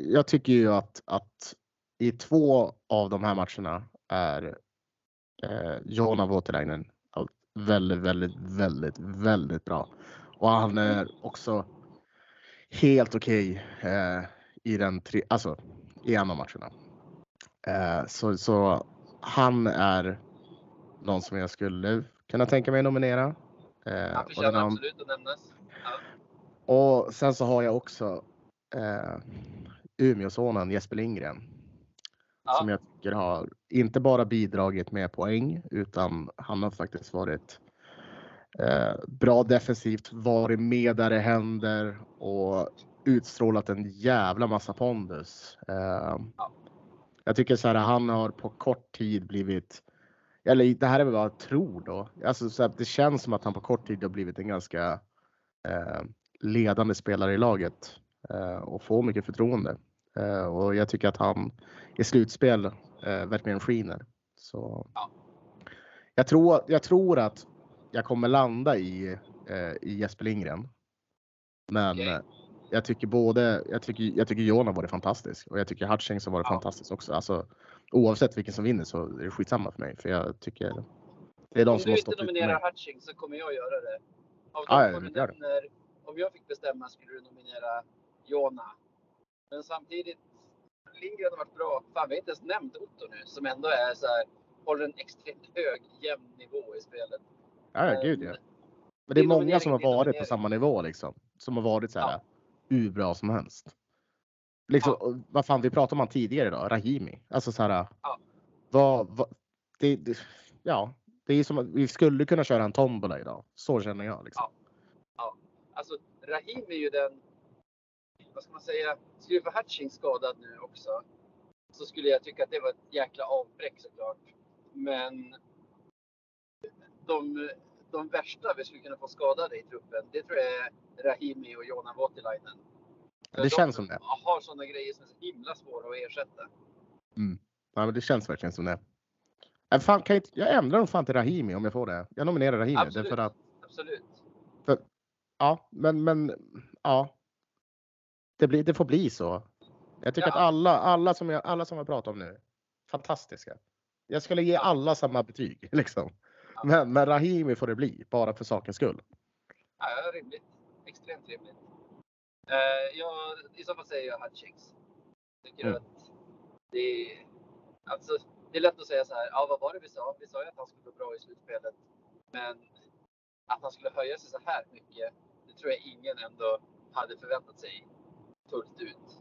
Speaker 2: jag tycker ju att, att i två av de här matcherna är eh, Jona Voutilainen väldigt, väldigt, väldigt, väldigt bra. Och han är också helt okej eh, i den tre, alltså i en av matcherna. Eh, så, så han är någon som jag skulle kunna tänka mig nominera. Eh,
Speaker 1: Han
Speaker 2: och, den
Speaker 1: förtjänar absolut att nämnas. Ja.
Speaker 2: och sen så har jag också eh, Umeåsonen Jesper Lindgren.
Speaker 1: Ja.
Speaker 2: Som jag tycker har inte bara bidragit med poäng utan han har faktiskt varit eh, bra defensivt, varit med där det händer och utstrålat en jävla massa pondus. Eh,
Speaker 1: Ja.
Speaker 2: jag tycker så här, han har på kort tid blivit eller det här är väl vad jag tror då. Alltså, så att det känns som att han på kort tid har blivit en ganska eh, ledande spelare i laget eh, och får mycket förtroende. Eh, och jag tycker att han i slutspel eh, verkligen skiner. Så
Speaker 1: Ja.
Speaker 2: jag, tror, jag tror att jag kommer landa i, eh, i Jesper Lindgren. Men eh, jag tycker både, jag tycker, jag tycker Jon har varit fantastisk och jag tycker Hutchings har varit
Speaker 1: Ja.
Speaker 2: fantastisk också. Alltså, oavsett vilken som vinner så är det skitsamma för mig. För jag tycker det är de
Speaker 1: Om
Speaker 2: som
Speaker 1: du
Speaker 2: har
Speaker 1: inte
Speaker 2: stått ut med
Speaker 1: nominerar. Hutching så kommer jag göra det. Av
Speaker 2: Ja,
Speaker 1: de
Speaker 2: ja,
Speaker 1: du
Speaker 2: gör det.
Speaker 1: nämner, om jag fick bestämma skulle du nominera Jona. Men samtidigt, Lindgren har varit bra. Fan, vi har inte ens nämnt Otto nu som ändå är så här, håller en extremt hög, jämn nivå i spelet.
Speaker 2: Ja, ja, gud ja. Men det är många som har varit på samma nivå liksom. Som har varit så här
Speaker 1: Ja.
Speaker 2: hur bra som helst. Liksom, och vad fan, vi pratade om han tidigare idag, Rahimi. Alltså så här.
Speaker 1: Ja.
Speaker 2: Vad, vad, det, det, ja, det är som att vi skulle kunna köra en tombola idag. Så känner jag. Liksom.
Speaker 1: Alltså, Rahim är ju den, vad ska man säga, skulle vi få Hutching skadad nu också så skulle jag tycka att det var ett jäkla avbräck såklart. Men de, de värsta vi skulle kunna få skadade i truppen, det tror jag är Rahimi och Jonan Voutilainen. För
Speaker 2: Det
Speaker 1: de
Speaker 2: känns som det.
Speaker 1: har sådana grejer som är så himla svåra att ersätta.
Speaker 2: Ja, men det känns verkligen som det. Äh, fan, kan jag, inte, jag ändrar nog fan till Rahimi om jag får det. Jag nominerar Rahimi.
Speaker 1: Absolut.
Speaker 2: Därför att,
Speaker 1: Absolut.
Speaker 2: ja, men, men ja. Det, blir, det får bli så. Jag tycker
Speaker 1: Ja.
Speaker 2: att alla, alla, som jag, alla som jag pratar om nu, fantastiska. Jag skulle ge alla samma betyg. [LAUGHS] Liksom.
Speaker 1: Ja.
Speaker 2: Men, men Rahimi får det bli, bara för sakens skull.
Speaker 1: Ja, rimligt. Extremt rimligt. Eh, jag, I så fall säger jag Hutchings. Tycker
Speaker 2: Mm.
Speaker 1: att det är, alltså, det är lätt att säga så här, ja vad var det vi sa? Vi sa ju att han skulle gå bra i slutspelet. Men att han skulle höja sig så här mycket, det tror jag ingen ändå hade förväntat sig fullt ut.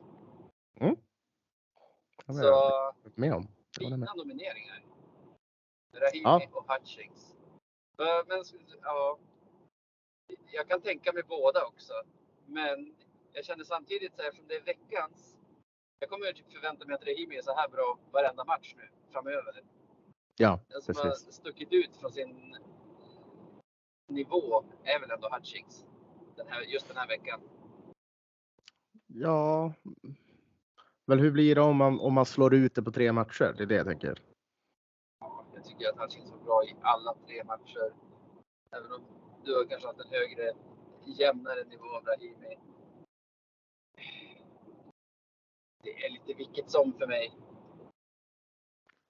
Speaker 2: Det var
Speaker 1: Så
Speaker 2: jag med om.
Speaker 1: Fina nomineringar. Rahimi
Speaker 2: Ja.
Speaker 1: och Hutchings. Eh, Men ja, jag kan tänka mig båda också. Men jag känner samtidigt så här, eftersom det är veckans. Jag kommer ju typ förvänta mig att Rahimi är så här bra varenda match nu framöver.
Speaker 2: Ja,
Speaker 1: Den som
Speaker 2: precis.
Speaker 1: har stuckit ut från sin nivå är väl ändå Hutchings. Den här, just den här veckan.
Speaker 2: Ja. Men hur blir det om man, om man slår ut det på tre matcher? Det är det jag tänker.
Speaker 1: Ja, jag tycker att Hutchings var bra i alla tre matcher. Även om du har kanske haft en högre, jämnare nivå av Rahimi. Det är lite vilket som för mig.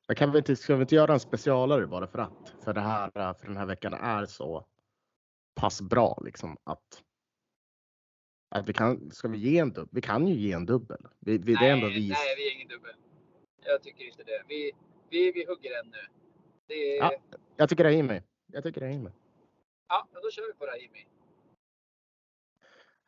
Speaker 2: Men kan vi inte, ska vi inte göra en specialare bara för att? För det här, för den här veckan är så pass bra liksom att. Att vi kan, ska vi ge en dubbel? Vi kan ju ge en dubbel. Vi, vi, det är ändå vi.
Speaker 1: nej, vi är ingen dubbel. Jag tycker inte det. Vi, vi, vi hugger en nu. Det är,
Speaker 2: Ja.
Speaker 1: ja.
Speaker 2: Jag tycker Rahimi. Jag tycker Rahimi.
Speaker 1: men då kör vi på Rahimi.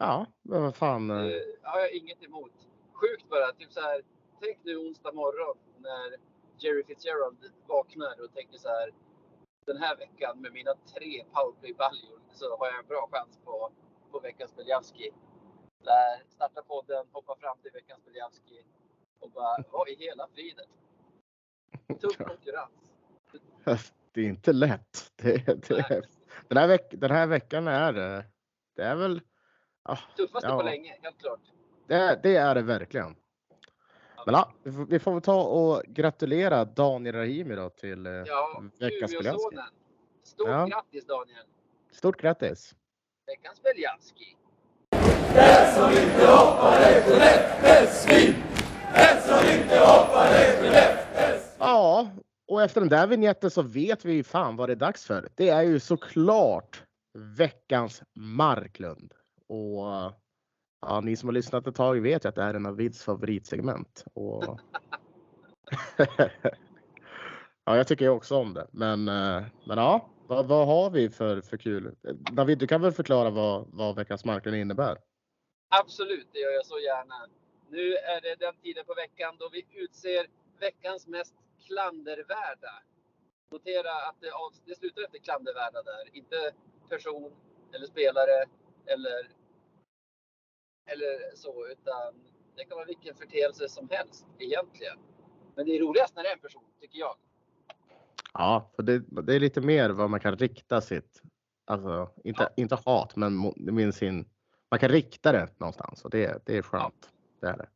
Speaker 2: Ja, vad fan. eh,
Speaker 1: Det har jag inget emot. Sjukt bara, typ så här. Tänk nu onsdag morgon när Jerry Fitzgerald vaknar och tänker så här. Den här veckan med mina tre powerplay-baljor så har jag en bra chans på, på veckans Beljavski. Där starta podden, hoppa fram till veckans Beljavski och bara, vad i hela friden? Tuff [LAUGHS] konkurrens.
Speaker 2: Det är inte lätt. Det, det, den, här veck, den här veckan är det. Det är väl. Ah,
Speaker 1: Tuffaste
Speaker 2: Ja.
Speaker 1: på länge, helt klart.
Speaker 2: Det, är- det är det verkligen. Men ja, vi får, vi får väl ta och gratulera Daniel Rahimi då till eh,
Speaker 1: Ja,
Speaker 2: veckans.
Speaker 1: Umeåsonen. Stort
Speaker 2: Ja.
Speaker 1: grattis Daniel!
Speaker 2: Stort grattis!
Speaker 1: Veckans Beljavski.
Speaker 2: Ja, och efter den där vignetten så vet vi ju fan vad det är dags för. Det är ju såklart veckans Marklund. Och ja, ni som har lyssnat ett tag vet ju att det är en av Vids favoritsegment. Och... [LAUGHS] ja, jag tycker ju också om det. Men, eh, men ja, vad, vad har vi för, för kul? David, du kan väl förklara vad, vad veckans marknad innebär?
Speaker 1: Absolut, det gör jag så gärna. Nu är det den tiden på veckan då vi utser veckans mest klandervärda. Notera att det, av, det slutar efter klandervärda där, inte person eller spelare eller, eller så, utan det kan vara vilken förteelse som helst egentligen. Men det är roligast när det är en person, tycker jag.
Speaker 2: Ja, för det, det är lite mer vad man kan rikta sitt, alltså inte, inte hat, men med sin, man kan rikta det någonstans och det, det är skönt. Det är det.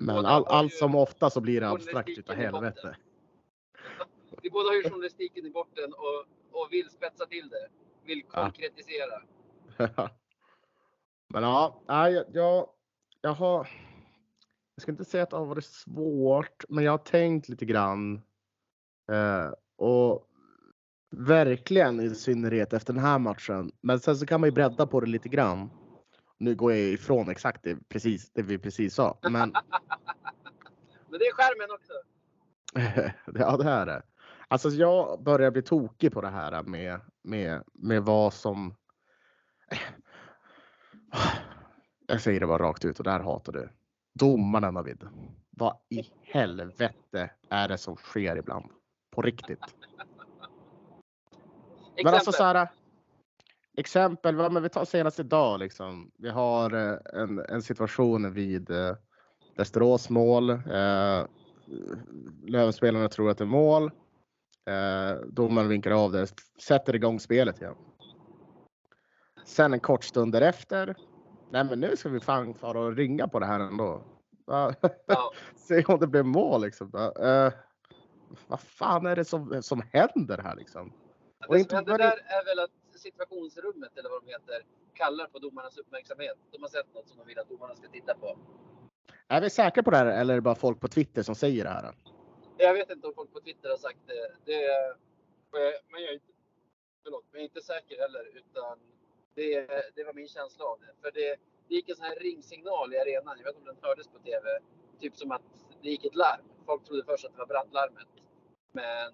Speaker 2: Men all, allt
Speaker 1: ju-
Speaker 2: som ofta så blir det abstrakt utav helvete. [LAUGHS]
Speaker 1: Vi båda har ju journalistiken i botten och, och vill spetsa till det. Vill
Speaker 2: Ja. [LAUGHS] Men ja, jag, jag, jag har. Jag ska inte säga att det har varit svårt, men jag har tänkt lite grann. Eh, och verkligen i synnerhet efter den här matchen. Men sen så kan man ju bredda på det lite grann. Nu går jag ifrån exakt det, precis, det vi precis sa, men [LAUGHS]
Speaker 1: Men det är skärmen också. [LAUGHS]
Speaker 2: ja, det är det. Alltså jag börjar bli tokig på det här med, med, med vad som... Jag säger det bara rakt ut och det här hatar du. Domarna Navid. Vad i helvete är det som sker ibland? På riktigt.
Speaker 1: Exempel.
Speaker 2: Men alltså så här, exempel, men vi tar senast idag liksom. Vi har eh, en, en situation vid eh, Västerås mål. Eh, Lövenspelarna tror att det är mål. Eh, domaren vinkar av det, sätter igång spelet igen. Sen en kort stund därefter. Nej men nu ska vi fan fara och ringa på det här ändå.
Speaker 1: Ja. [LAUGHS]
Speaker 2: Se om det blir mål liksom. Eh, vad fan är det som, som händer här liksom? Och
Speaker 1: Det som händer där är väl att situationsrummet eller vad de heter kallar på domarnas uppmärksamhet. De har sett något som de vill att domarna ska titta på.
Speaker 2: Är vi säkra på det här eller är det bara folk på Twitter som säger det här?
Speaker 1: Jag vet inte om folk på Twitter har sagt det. det men jag är inte, förlåt, men jag är inte säker heller. Utan det, det var min känsla av det. För det, det gick en sån här ringsignal i arenan. Jag vet inte om den hördes på TV. Typ som att det gick ett larm. Folk trodde först att det var brandlarmet. Men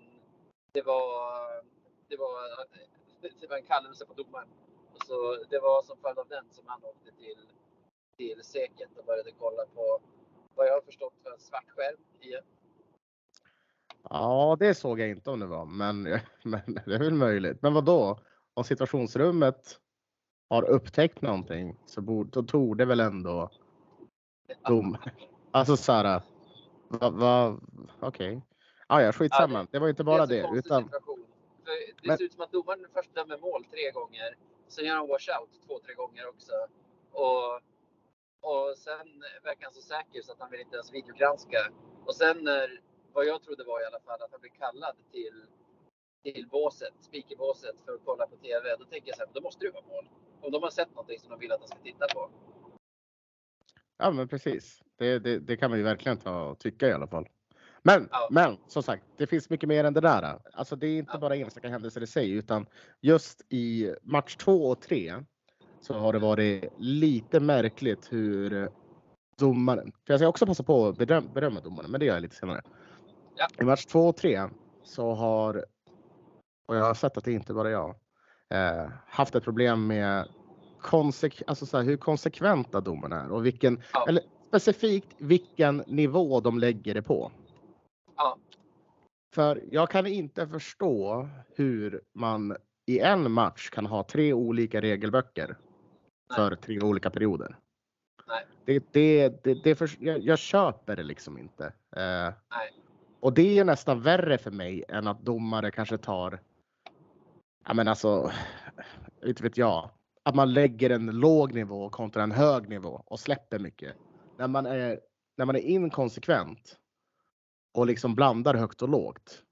Speaker 1: det var, det var, det var en kallelse på domaren. Och så det var som följd av den som han åkte till, till säkert och började kolla på vad jag har förstått var en svart skärm igen.
Speaker 2: Ja, det såg jag inte om det var, men, [LAUGHS] men det är väl möjligt. Men vad då? Om situationsrummet har upptäckt någonting så borde, då tog det väl ändå dom. Alltså så här. Va, va, Okej. Ah, ja, skitsamma.
Speaker 1: Ja,
Speaker 2: Det var inte bara det.
Speaker 1: konstig
Speaker 2: Utan,
Speaker 1: situation. För det
Speaker 2: Men-
Speaker 1: ser ut som att domaren först dömer mål tre gånger. Sen gör han washout två, tre gånger också. Och, och sen verkar han så säker så att han vill inte ens videogranska. Och sen när, vad jag trodde var i alla fall, att han blir kallad till, till båset, speakerbåset för att kolla på TV. Då tänker jag så här, då måste det vara mål. Om de har sett någonting som de vill att han ska titta på.
Speaker 2: ja, men precis. Det, det, det kan man ju verkligen ta och tycka i alla fall. Men,
Speaker 1: Ja.
Speaker 2: men som sagt, det finns mycket mer än det där. Alltså, det är inte
Speaker 1: Ja.
Speaker 2: bara enstaka händelser i sig, utan just i match två och tre så har det varit lite märkligt hur domaren, för jag ska också passa på att beröm, berömma domaren, men det gör jag lite senare.
Speaker 1: Ja.
Speaker 2: I match två och tre så har, och jag har sett att det inte bara jag, eh, haft ett problem med konsek, alltså så här, hur konsekventa domarna är och vilken,
Speaker 1: Ja.
Speaker 2: eller specifikt vilken nivå de lägger det på.
Speaker 1: Ja.
Speaker 2: För jag kan inte förstå hur man i en match kan ha tre olika regelböcker för tre olika perioder.
Speaker 1: Nej.
Speaker 2: Det, det, det, det för, jag, jag köper det liksom inte. Eh,
Speaker 1: Nej.
Speaker 2: och det är nästan värre för mig än att domare kanske tar, ja men alltså, inte vet jag, att man lägger en låg nivå kontra en hög nivå och släpper mycket. När man är, när man är inkonsekvent och liksom blandar högt och lågt.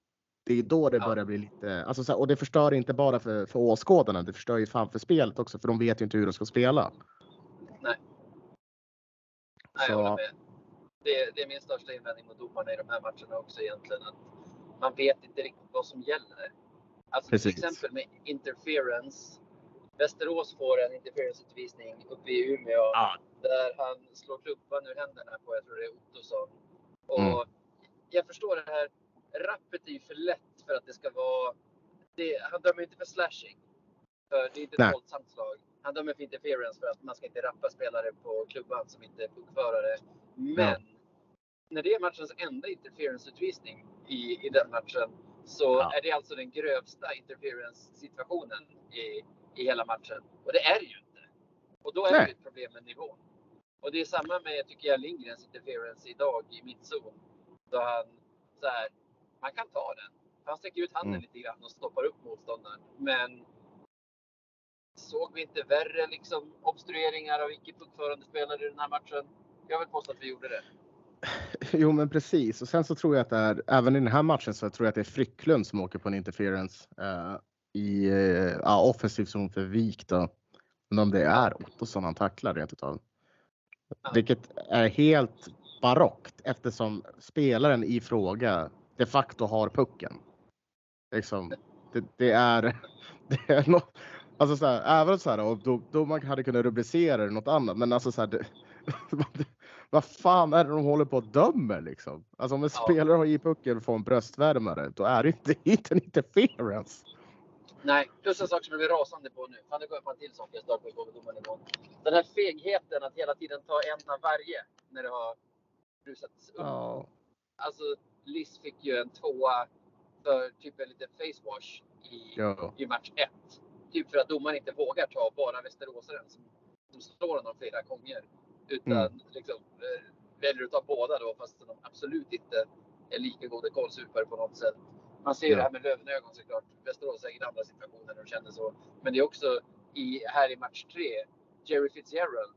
Speaker 2: Det är då det
Speaker 1: Ja.
Speaker 2: börjar bli lite, alltså så här, och det förstör inte bara för, för åskådarna, det förstör ju fan för spelet också för de vet ju inte hur de ska spela.
Speaker 1: Nej,
Speaker 2: Så-
Speaker 1: jag håller med. Det, det är min största invändning mot domarna i de här matcherna också egentligen. Att man vet inte riktigt vad som gäller. Alltså
Speaker 2: Precis.
Speaker 1: till exempel med interference. Västerås får en interferenceutvisning uppe i Umeå
Speaker 2: Ja.
Speaker 1: där han slår klubban ur händerna på, jag tror det är Ottosson. Och
Speaker 2: Mm.
Speaker 1: jag förstår det här. Rappet är ju för lätt för att det ska vara... Det, han dömer inte för slashing. För det är inte ett våldsamt slag. Han dömer för interference för att man ska inte rappa spelare på klubban som inte är puckförare. Men
Speaker 2: Ja.
Speaker 1: när det är matchens enda interferenceutvisning i, i den matchen så
Speaker 2: Ja.
Speaker 1: är det alltså den grövsta interference-situationen i, i hela matchen. Och det är det ju inte. Och då är det
Speaker 2: Nej.
Speaker 1: ju ett problem med nivån. Och det är samma med, tycker jag, Lindgrens interference idag i mittzon. Då han så här, man kan ta den. Han sträcker ut handen
Speaker 2: Mm.
Speaker 1: lite grann och stoppar upp motståndaren. Men såg vi inte värre liksom, obstrueringar av icke puckförande spelare i den här matchen? Jag vill påstå att vi gjorde det.
Speaker 2: Jo, men precis. Och sen så tror jag att det är, även i den här matchen så tror jag att det är Frycklund som åker på en interference eh, i eh, offensiv zon för Vik då. Men om det är Ottosson han tacklar rent utav. Vilket är helt barockt eftersom spelaren i fråga de facto har pucken. Liksom, det, det är, [LAUGHS] det är något, alltså så här, även så här, och då, då man hade kunnat rubricera det något annat, men alltså så här, det, [LAUGHS] vad fan är det de håller på att dömer liksom? Alltså om en
Speaker 1: Ja.
Speaker 2: spelare har i pucken och får en bröstvärmare, då är det inte, [LAUGHS] inte en interference.
Speaker 1: Nej, plus en sak som jag blir rasande på nu. Fan, det går jag på en till sak jag stör på domarnivån. Den här fegheten att hela tiden ta en av varje när det har rusats upp.
Speaker 2: Ja,
Speaker 1: Alltså, Liss fick ju en tvåa för typ en liten facewash i,
Speaker 2: ja,
Speaker 1: i match ett. Typ för att domaren inte vågar ta bara västeråsaren som, som slår honom flera gånger. Utan
Speaker 2: Mm.
Speaker 1: liksom, eh, väljer att ta båda då fast de absolut inte är lika goda kålsupare på något sätt. Man ser
Speaker 2: Ja.
Speaker 1: det här med Lövenögon såklart. Västerås säkert andra situationer de känner så. Men det är också i, här i match tre. Jerry Fitzgerald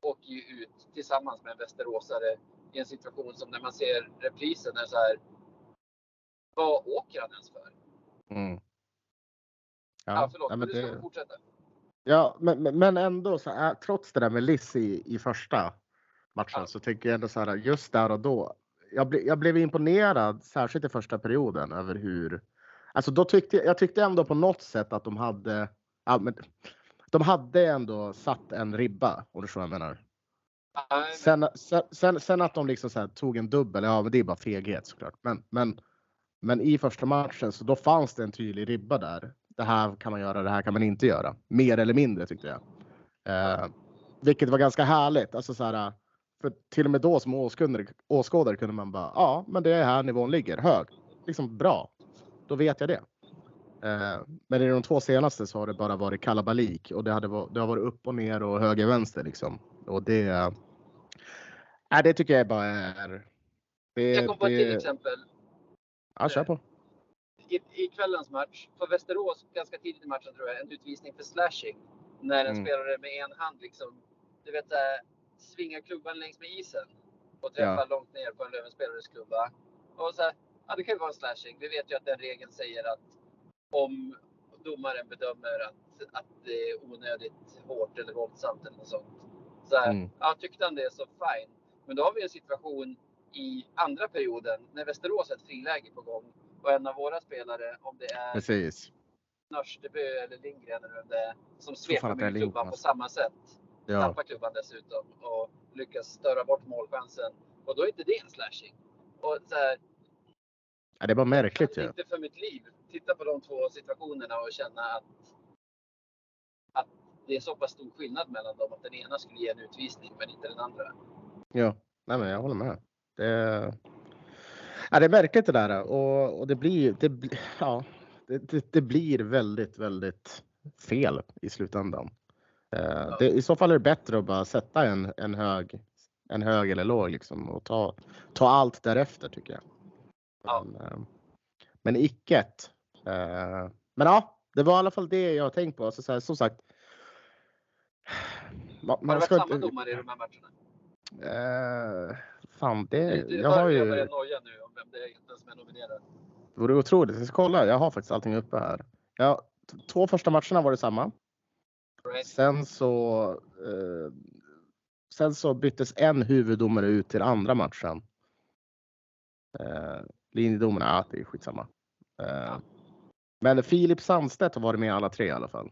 Speaker 1: åker ju ut tillsammans med en västeråsare i en situation som när man ser reprisen är så här. Vad åker han ens för?
Speaker 2: mm.
Speaker 1: Ja,
Speaker 2: Ja,
Speaker 1: förlåt,
Speaker 2: nej,
Speaker 1: men
Speaker 2: men
Speaker 1: du ska
Speaker 2: det,
Speaker 1: fortsätta.
Speaker 2: Ja men, men- ändå så är, trots det där med Liss i, i första matchen
Speaker 1: Ja.
Speaker 2: så tycker jag ändå så här just där och då. Jag, ble, jag blev imponerad, särskilt i första perioden, över hur Alltså då tyckte jag, tyckte ändå på något sätt att de hade, ja, men, de hade ändå satt en ribba, om du förstår vad jag menar. Sen, sen, sen att de liksom så här tog en dubbel, ja men det är bara feghet såklart. Men, men, men i första matchen så då fanns det en tydlig ribba där. Det här kan man göra, det här kan man inte göra. Mer eller mindre tyckte jag. Eh, vilket var ganska härligt. Alltså så här, för till och med då som åskådare, åskådare kunde man bara, ja men det är här nivån ligger, hög. Liksom bra. Då vet jag det. Eh, men i de två senaste så har det bara varit kalabalik och det, hade, det har varit upp och ner och höger vänster liksom. Och det, Nej, det tycker jag bara är... Det,
Speaker 1: jag kom på ett till exempel.
Speaker 2: ja, kör på.
Speaker 1: I, I kvällens match, för Västerås, ganska tidigt i matchen tror jag, en utvisning för slashing. När en
Speaker 2: Mm.
Speaker 1: spelare med en hand liksom, du vet, äh, svingar klubban längs med isen. Och träffar
Speaker 2: Ja.
Speaker 1: långt ner på en Lövenspelares klubba. Och så här, ja det kan ju vara en slashing. Vi vet ju att den regeln säger att om domaren bedömer att, att det är onödigt hårt eller våldsamt eller något sånt. Så här,
Speaker 2: Mm.
Speaker 1: ja, tyckte han det så fine. Men då har vi en situation i andra perioden när Västerås har ett friläge på gång och en av våra spelare, om det är
Speaker 2: Precis.
Speaker 1: Nörstebö eller Lindgren eller vem det är, som
Speaker 2: är
Speaker 1: med klubban på
Speaker 2: alltså.
Speaker 1: samma sätt.
Speaker 2: Ja.
Speaker 1: Tappar klubban dessutom och lyckas störa bort målchansen. Och då är inte det en slashing. Och så här,
Speaker 2: ja, det är bara märkligt ju.
Speaker 1: inte för mitt liv titta på de två situationerna och känna att, att det är så pass stor skillnad mellan dem att den ena skulle ge en utvisning men inte den andra.
Speaker 2: Ja, nej, men jag håller med. Det, ja, det är märkligt det där och, och det blir, det, ja, det, det, det blir väldigt, väldigt fel i slutändan. Eh, det, I så fall är det bättre att bara sätta en, en, hög, en hög eller låg liksom och ta, ta allt därefter tycker jag.
Speaker 1: Ja.
Speaker 2: Men, eh, men icket. Eh, men ja, det var i alla fall det jag tänkt på. Alltså, så här, som sagt. Man,
Speaker 1: Har det
Speaker 2: man
Speaker 1: varit samma domare i de här matcherna?
Speaker 2: Eh, fan, det,
Speaker 1: Du, du
Speaker 2: jag har
Speaker 1: hur jag
Speaker 2: ju,
Speaker 1: börjar noja nu vem det är egentligen som är nominerad.
Speaker 2: det vore otroligt. Jag ska kolla, jag har faktiskt allting uppe här. Ja, två första matcherna var det samma.
Speaker 1: Right?
Speaker 2: Sen så, eh, sen så byttes en huvuddomare ut till andra matchen. Eh, linjedomarna, ja det är skitsamma. Eh, men Filip Sandstedt har varit med alla tre i alla fall.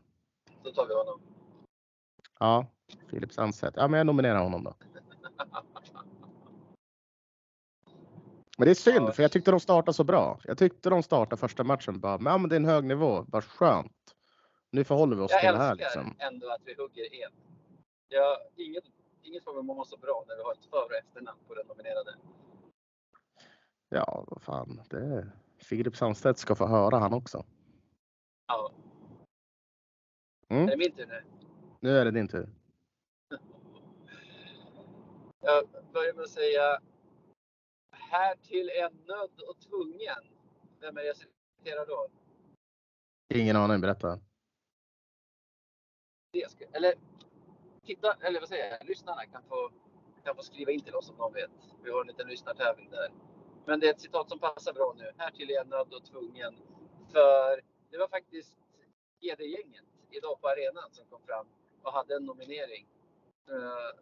Speaker 1: Då tar vi honom.
Speaker 2: Ja, Filip Sandstedt. Ja, men jag nominerar honom då. [LAUGHS] Men det är synd, för jag tyckte de startade så bra. Jag tyckte de startade första matchen bara, men, ja, men det är en hög nivå, vad skönt. Nu förhåller vi oss
Speaker 1: Jag
Speaker 2: till det här
Speaker 1: älskar
Speaker 2: liksom.
Speaker 1: ändå att vi hugger en. Jag, inget, inget får mig må så bra när vi har ett för och efternamn på den nominerade.
Speaker 2: Ja, vad fan. Det, Filip Sandstedt ska få höra han också.
Speaker 1: Ja.
Speaker 2: Mm.
Speaker 1: Är det min tur nu?
Speaker 2: Nu är det din tur. [LAUGHS]
Speaker 1: Jag börjar med att säga här till en nödd och tvungen. vem är det jag citerar då?
Speaker 2: Ingen aning, berätta.
Speaker 1: Ska, eller titta, eller vad säger jag? Lyssnarna kan få, kan få skriva in till oss om de vet. Vi har en liten lyssnartävling där. Men det är ett citat som passar bra nu. Här till är jag nödd och tvungen. För det var faktiskt GD-gänget idag på arenan som kom fram och hade en nominering. Eh,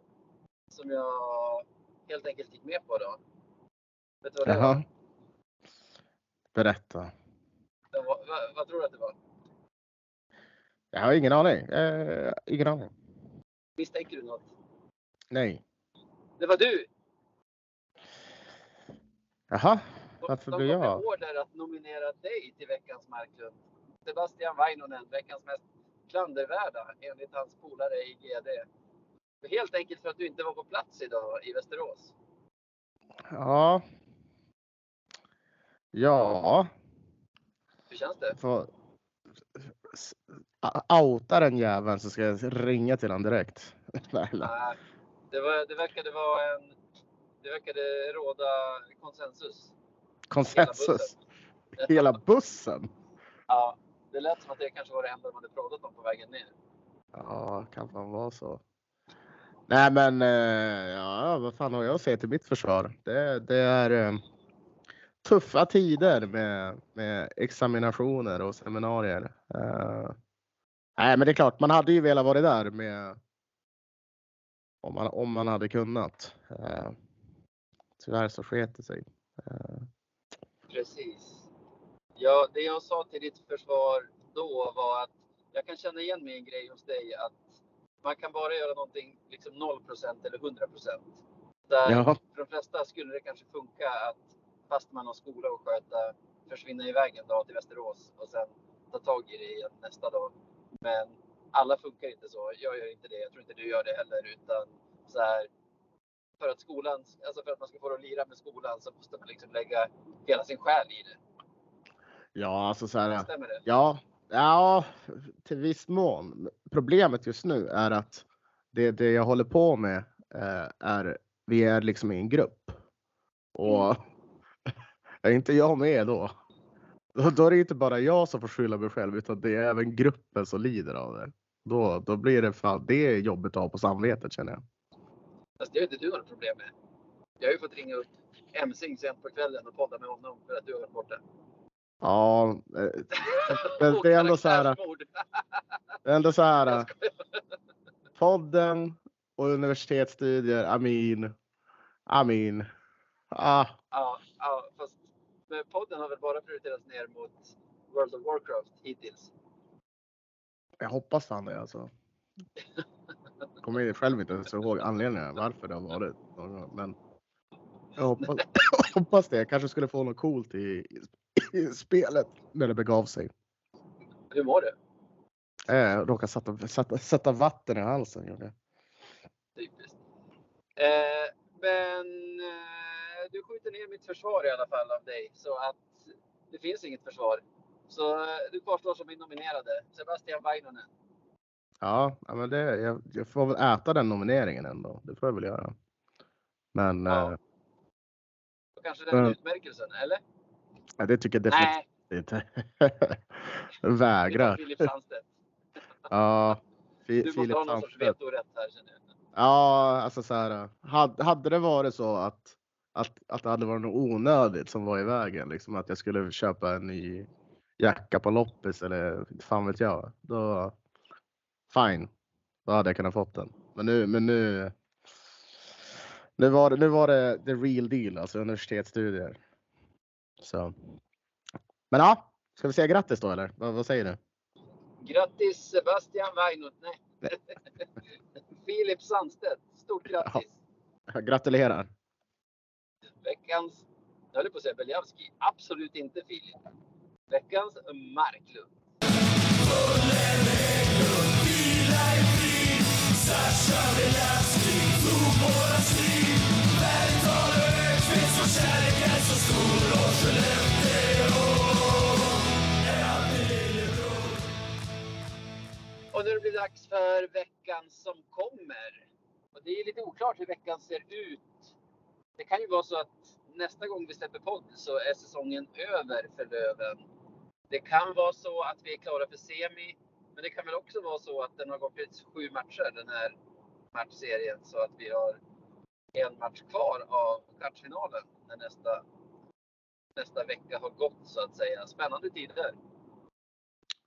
Speaker 1: som jag helt enkelt gick med på då. Vet du vad det var?
Speaker 2: Jaha. Berätta.
Speaker 1: Det var vad, vad tror du att det var?
Speaker 2: Jag har ingen aning. Eh, ingen aning.
Speaker 1: Misstänker du något?
Speaker 2: Nej.
Speaker 1: Det var du!
Speaker 2: Jaha.
Speaker 1: De-
Speaker 2: Varför
Speaker 1: de
Speaker 2: blev
Speaker 1: var med
Speaker 2: jag?
Speaker 1: order att nominera dig till veckans Marklund. Sebastian Vainonen, veckans mest klandervärda enligt hans polare i GD. Helt enkelt för att du inte var på plats idag i Västerås.
Speaker 2: Ja. Ja.
Speaker 1: Hur känns det?
Speaker 2: Får outa den jäveln så ska jag ringa till honom direkt. [LAUGHS] Nej,
Speaker 1: det, var, det verkade vara en... Det verkade råda konsensus.
Speaker 2: Konsensus. Hela bussen. [LAUGHS]
Speaker 1: Ja, det lät som att det kanske var det enda de hade pratat om på vägen ner.
Speaker 2: Ja, kan fan vara så. Nej, men eh, ja, vad fan har jag att säga till mitt försvar? Det, det är eh, tuffa tider med, med examinationer och seminarier. Eh, nej, men det är klart, man hade ju velat vara där med om man, om man hade kunnat. Eh, tyvärr så sket det sig. Eh,
Speaker 1: Precis. Ja, det jag sa till ditt försvar då var att jag kan känna igen mig en grej hos dig att man kan bara göra någonting liksom 0 eller 100% Där
Speaker 2: ja,
Speaker 1: för de flesta skulle det kanske funka att fast man har skola och sköta försvinna iväg en dag till Västerås och sen ta tag i det igen nästa dag. Men alla funkar inte så. Jag gör inte det. Jag tror inte du gör det heller utan så här. För att skolan, alltså för att man ska få det att lira med skolan så måste man liksom lägga hela sin själ i det.
Speaker 2: ja, alltså så här.
Speaker 1: Stämmer det?
Speaker 2: Ja, ja, till viss mån. Problemet just nu är att det, det jag håller på med eh, är, vi är liksom i en grupp. Och är inte jag med då, då, är det inte bara jag som får skylla mig själv utan det är även gruppen som lider av det. Då, då blir det fan, det är jobbigt att ha på samvetet känner jag.
Speaker 1: Fast det har inte du några problem med. Jag har ju fått ringa upp Emsing sent på kvällen och podda med honom för att du har varit borta.
Speaker 2: Ja, eh, men det är ändå så här, det är ändå så här. Podden och universitetsstudier, Amin. Amin. Ah,
Speaker 1: Ja, podden har väl bara prioriterats ner mot World of Warcraft hittills.
Speaker 2: jag hoppas fan det alltså. Kommer ju själv inte ens ihåg anledningen varför det har varit. Men jag hoppas, hoppas det. Jag kanske skulle få något coolt i, i spelet när det begav sig.
Speaker 1: Hur mår du?
Speaker 2: Jag råkade sätta, sätta, sätta vatten i halsen. gjorde jag.
Speaker 1: Typiskt. Eh, men eh, du skjuter ner mitt försvar i alla fall av dig så att det finns inget försvar. Så eh, du kvarstår som min nominerade, Sebastian Vainonen.
Speaker 2: Ja, men det, jag, jag får väl äta den nomineringen ändå. Det får jag väl göra. Men
Speaker 1: Ja.
Speaker 2: eh,
Speaker 1: kanske den
Speaker 2: Men-
Speaker 1: utmärkelsen, eller?
Speaker 2: ja, det tycker jag definitivt
Speaker 1: Nej,
Speaker 2: inte. [LAUGHS] Vägrar.
Speaker 1: Filip Sandstedt.
Speaker 2: Ja, Fi-
Speaker 1: Du måste
Speaker 2: Filip
Speaker 1: ha någon sorts vetorätt här känner jag.
Speaker 2: Ja, alltså så här. Hade, hade det varit så att, att, att det hade varit något onödigt som var i vägen, liksom att jag skulle köpa en ny jacka på loppis eller fan vet jag. Då, fine, då hade jag kunnat fått den. Men nu, men nu, nu var det, nu var det the real deal, alltså universitetsstudier. Så. Men ja, ska vi säga grattis då eller? Vad, vad säger du?
Speaker 1: Grattis Sebastian Vainot. Nej. [LAUGHS] Filip Sandstedt. Stort grattis.
Speaker 2: Jag gratulerar.
Speaker 1: Veckans, jag höll på att säga Beljavski. Absolut inte Filip. Veckans Marklund. Och nu blir det dags för veckan som kommer. Och det är lite oklart hur veckan ser ut. Det kan ju vara så att nästa gång vi släpper podd så är säsongen över för Löven. Det kan vara så att vi är klara för semi, men det kan väl också vara så att den har gått ut sju matcher den här matchserien så att vi har en match kvar av kvartsfinalen när nästa, nästa vecka har gått så att säga. Spännande tider.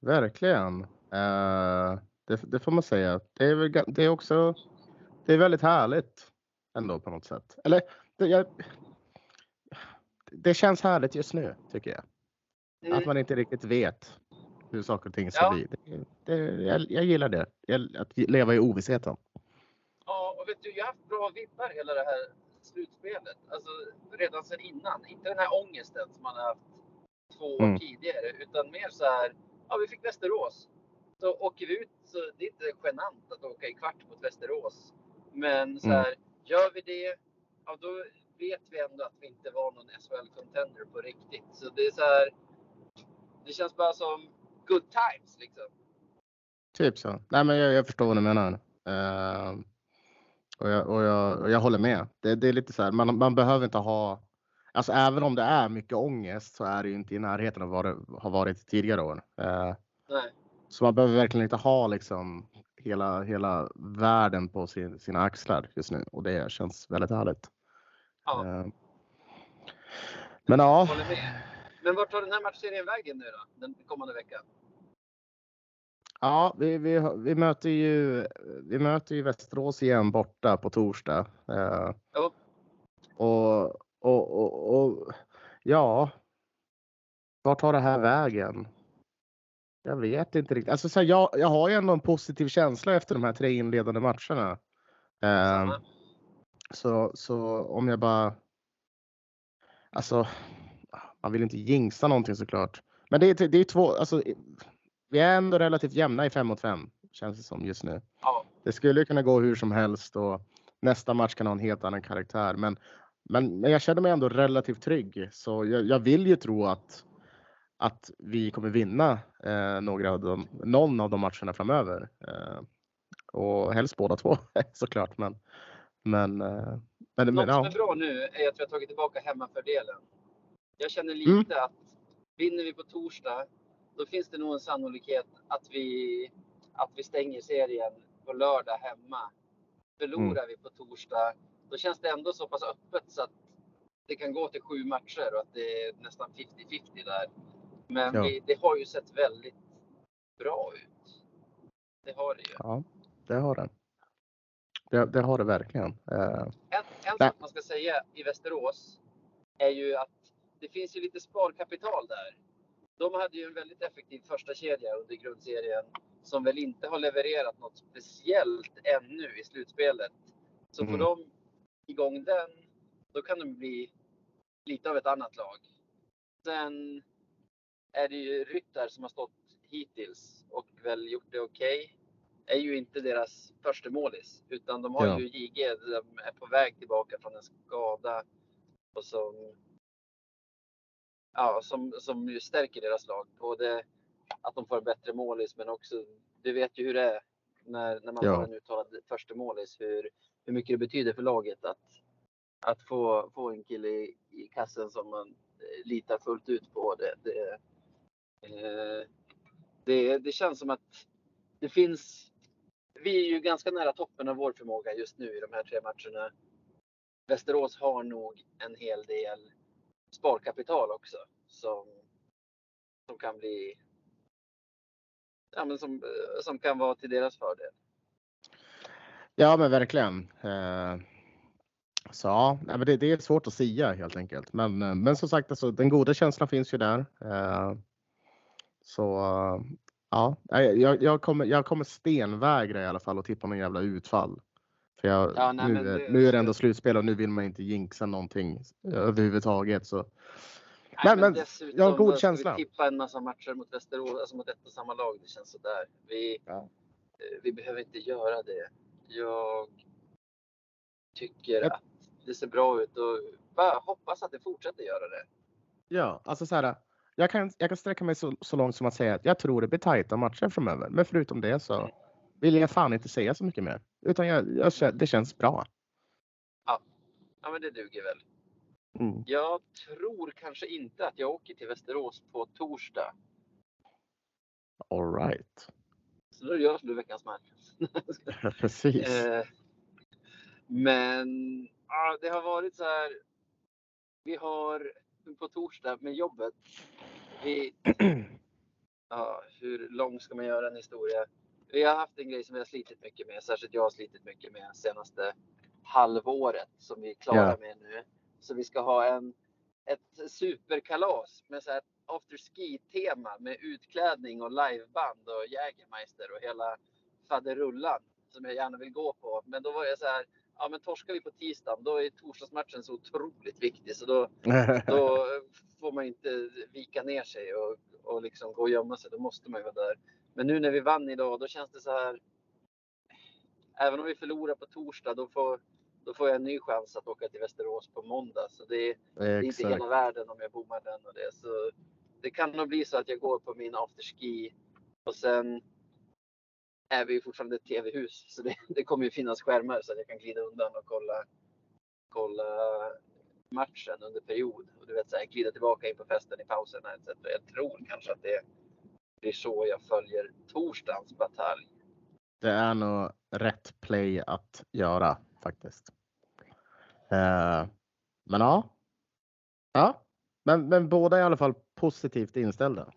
Speaker 2: Verkligen. Uh, det, det får man säga. Det är, väl, det är också det är väldigt härligt ändå på något sätt. Eller jag, det känns härligt just nu tycker jag. Att man inte riktigt vet hur saker och ting ska
Speaker 1: Ja.
Speaker 2: bli. Det, det, jag, jag gillar det. Jag, att leva i ovissheten.
Speaker 1: Ja, och vet du, jag har haft bra vibbar hela det här slutspelet. Alltså redan sedan innan. Inte den här ångesten som man har haft två år
Speaker 2: Mm.
Speaker 1: tidigare, utan mer så här. Ja, vi fick Västerås. Så åker vi ut så det är inte genant att åka i kvart mot Västerås. Men så
Speaker 2: Mm.
Speaker 1: här, gör vi det, ja då vet vi ändå att vi inte var någon SHL contender på riktigt. Så det är så här. Det känns bara som good times liksom.
Speaker 2: Typ så. Nej, men jag, jag förstår vad du menar. Eh, och, jag, och, jag, och jag håller med. Det, det är lite så här, man, man behöver inte ha, alltså även om det är mycket ångest så är det ju inte i närheten av vad det har varit tidigare år. Eh,
Speaker 1: Nej.
Speaker 2: så man behöver verkligen inte ha liksom hela, hela världen på sin, sina axlar just nu och det känns väldigt härligt.
Speaker 1: Ja.
Speaker 2: Eh, men ja.
Speaker 1: Men vart tar den här matchserien vägen nu då? Den kommande veckan?
Speaker 2: Ja, vi, vi, vi, möter ju, vi möter ju Västerås igen borta på torsdag. Eh,
Speaker 1: Ja.
Speaker 2: och, och, och, och ja, vart tar det här vägen? Jag vet inte riktigt. Alltså, så här, jag, jag har ju ändå en positiv känsla efter de här tre inledande matcherna. Eh. Så, så om jag bara... Alltså, man vill inte jinxa någonting såklart. Men det är, det är två, alltså, vi är ändå relativt jämna i fem mot fem känns det som just nu.
Speaker 1: Ja.
Speaker 2: Det skulle kunna gå hur som helst och nästa match kan ha en helt annan karaktär. Men, men, men jag känner mig ändå relativt trygg så jag, jag vill ju tro att, att vi kommer vinna eh, några av dem, någon av de matcherna framöver. Eh, och helst båda två [LAUGHS] såklart. Men, men, eh, men, men
Speaker 1: Något som är bra nu är att vi har tagit tillbaka hemmafördelen. Jag känner
Speaker 2: Mm.
Speaker 1: lite att vinner vi på torsdag, då finns det nog en sannolikhet att vi, att vi stänger serien på lördag hemma. Förlorar
Speaker 2: Mm.
Speaker 1: vi på torsdag, då känns det ändå så pass öppet så att det kan gå till sju matcher och att det är nästan 50-50 där. Men
Speaker 2: Ja.
Speaker 1: vi, det har ju sett väldigt bra ut. Det har det ju.
Speaker 2: ja, det har den. Det, det har det verkligen. Eh,
Speaker 1: En, en sak man ska säga i Västerås är ju att det finns ju lite sparkapital där. De hade ju en väldigt effektiv första kedja under grundserien som väl inte har levererat något speciellt ännu i slutspelet. Så får
Speaker 2: Mm.
Speaker 1: de igång den, då kan de bli lite av ett annat lag. Sen är det ju Ryttar som har stått hittills och väl gjort det okej. Är ju inte deras första målis utan de har
Speaker 2: Ja.
Speaker 1: ju JG, de är på väg tillbaka från en skada och som ja, som, som ju stärker deras lag. Både att de får en bättre målis men också, du vet ju hur det är när, när man
Speaker 2: Ja.
Speaker 1: har en uttalad första målis, hur, hur mycket det betyder för laget att, att få, få en kille i, i kassen som man eh, litar fullt ut på. Det, det, eh, det, det känns som att det finns, vi är ju ganska nära toppen av vår förmåga just nu i de här tre matcherna. Västerås har nog en hel del sparkapital också som, som kan bli ja, men som, eh, som kan vara till deras fördel.
Speaker 2: Ja, men verkligen. Eh, så ja, men det, det är svårt att säga helt enkelt. Men, eh, men som sagt, alltså, den goda känslan finns ju där. Så ja, jag, jag, kommer, jag kommer stenvägra i alla fall och tippa någon jävla utfall. För jag,
Speaker 1: Ja, nej,
Speaker 2: nu,
Speaker 1: det-
Speaker 2: nu är det ändå slutspel och nu vill man inte jinxa någonting överhuvudtaget. Så
Speaker 1: Nej,
Speaker 2: Men- men
Speaker 1: dessutom,
Speaker 2: jag har god
Speaker 1: ska
Speaker 2: känsla.
Speaker 1: Vi tippa en massa matcher mot Västerås, alltså mot ett och samma lag. Det känns sådär. Vi,
Speaker 2: Ja.
Speaker 1: eh, vi behöver inte göra det. Jag tycker
Speaker 2: Jag-
Speaker 1: att det ser bra ut och bara hoppas att det fortsätter göra det.
Speaker 2: ja, alltså så här. Jag kan, jag kan sträcka mig så, så långt som att säga att jag tror det blir tajta matcher framöver. Men förutom det så vill jag fan inte säga så mycket mer. Utan jag, jag, det känns bra.
Speaker 1: Ja, men det duger väl.
Speaker 2: Mm.
Speaker 1: Jag tror kanske inte att jag åker till Västerås på torsdag.
Speaker 2: All right.
Speaker 1: Så då är det jag som blir veckans man. [LAUGHS]
Speaker 2: Precis.
Speaker 1: Eh, men ja, det har varit så här. Vi har på torsdag med jobbet. Vi, [CLEARS THROAT] ja, hur lång ska man göra en historia? Vi har haft en grej som vi har slitit mycket med, särskilt jag har slitit mycket med senaste halvåret som vi är klara
Speaker 2: Ja.
Speaker 1: med nu. Så vi ska ha en, ett superkalas med så här after ski tema med utklädning och liveband och Jägermeister och hela faderullan som jag gärna vill gå på. Men då var jag så här, ja men torskar vi på tisdagen då är torsdagsmatchen så otroligt viktig så då, [LAUGHS] då får man inte vika ner sig och, och liksom gå och gömma sig. Då måste man ju vara där. Men nu när vi vann idag, då känns det så här. Även om vi förlorar på torsdag, då får, då får jag en ny chans att åka till Västerås på måndag. Så det, det är inte hela världen om jag bommar den och det. Så det kan nog bli så att jag går på min afterski och sen är vi fortfarande ett tv-hus. Så det, det kommer ju finnas skärmar så att jag kan glida undan och kolla, kolla matchen under period. Och du vet, så här, glida tillbaka in på festen i pauserna etc. Jag tror kanske att det blir så jag följer torsdagens batalj.
Speaker 2: Det är nog rätt play att göra faktiskt. Eh, men ja. Ja, men, men båda är i alla fall positivt inställda.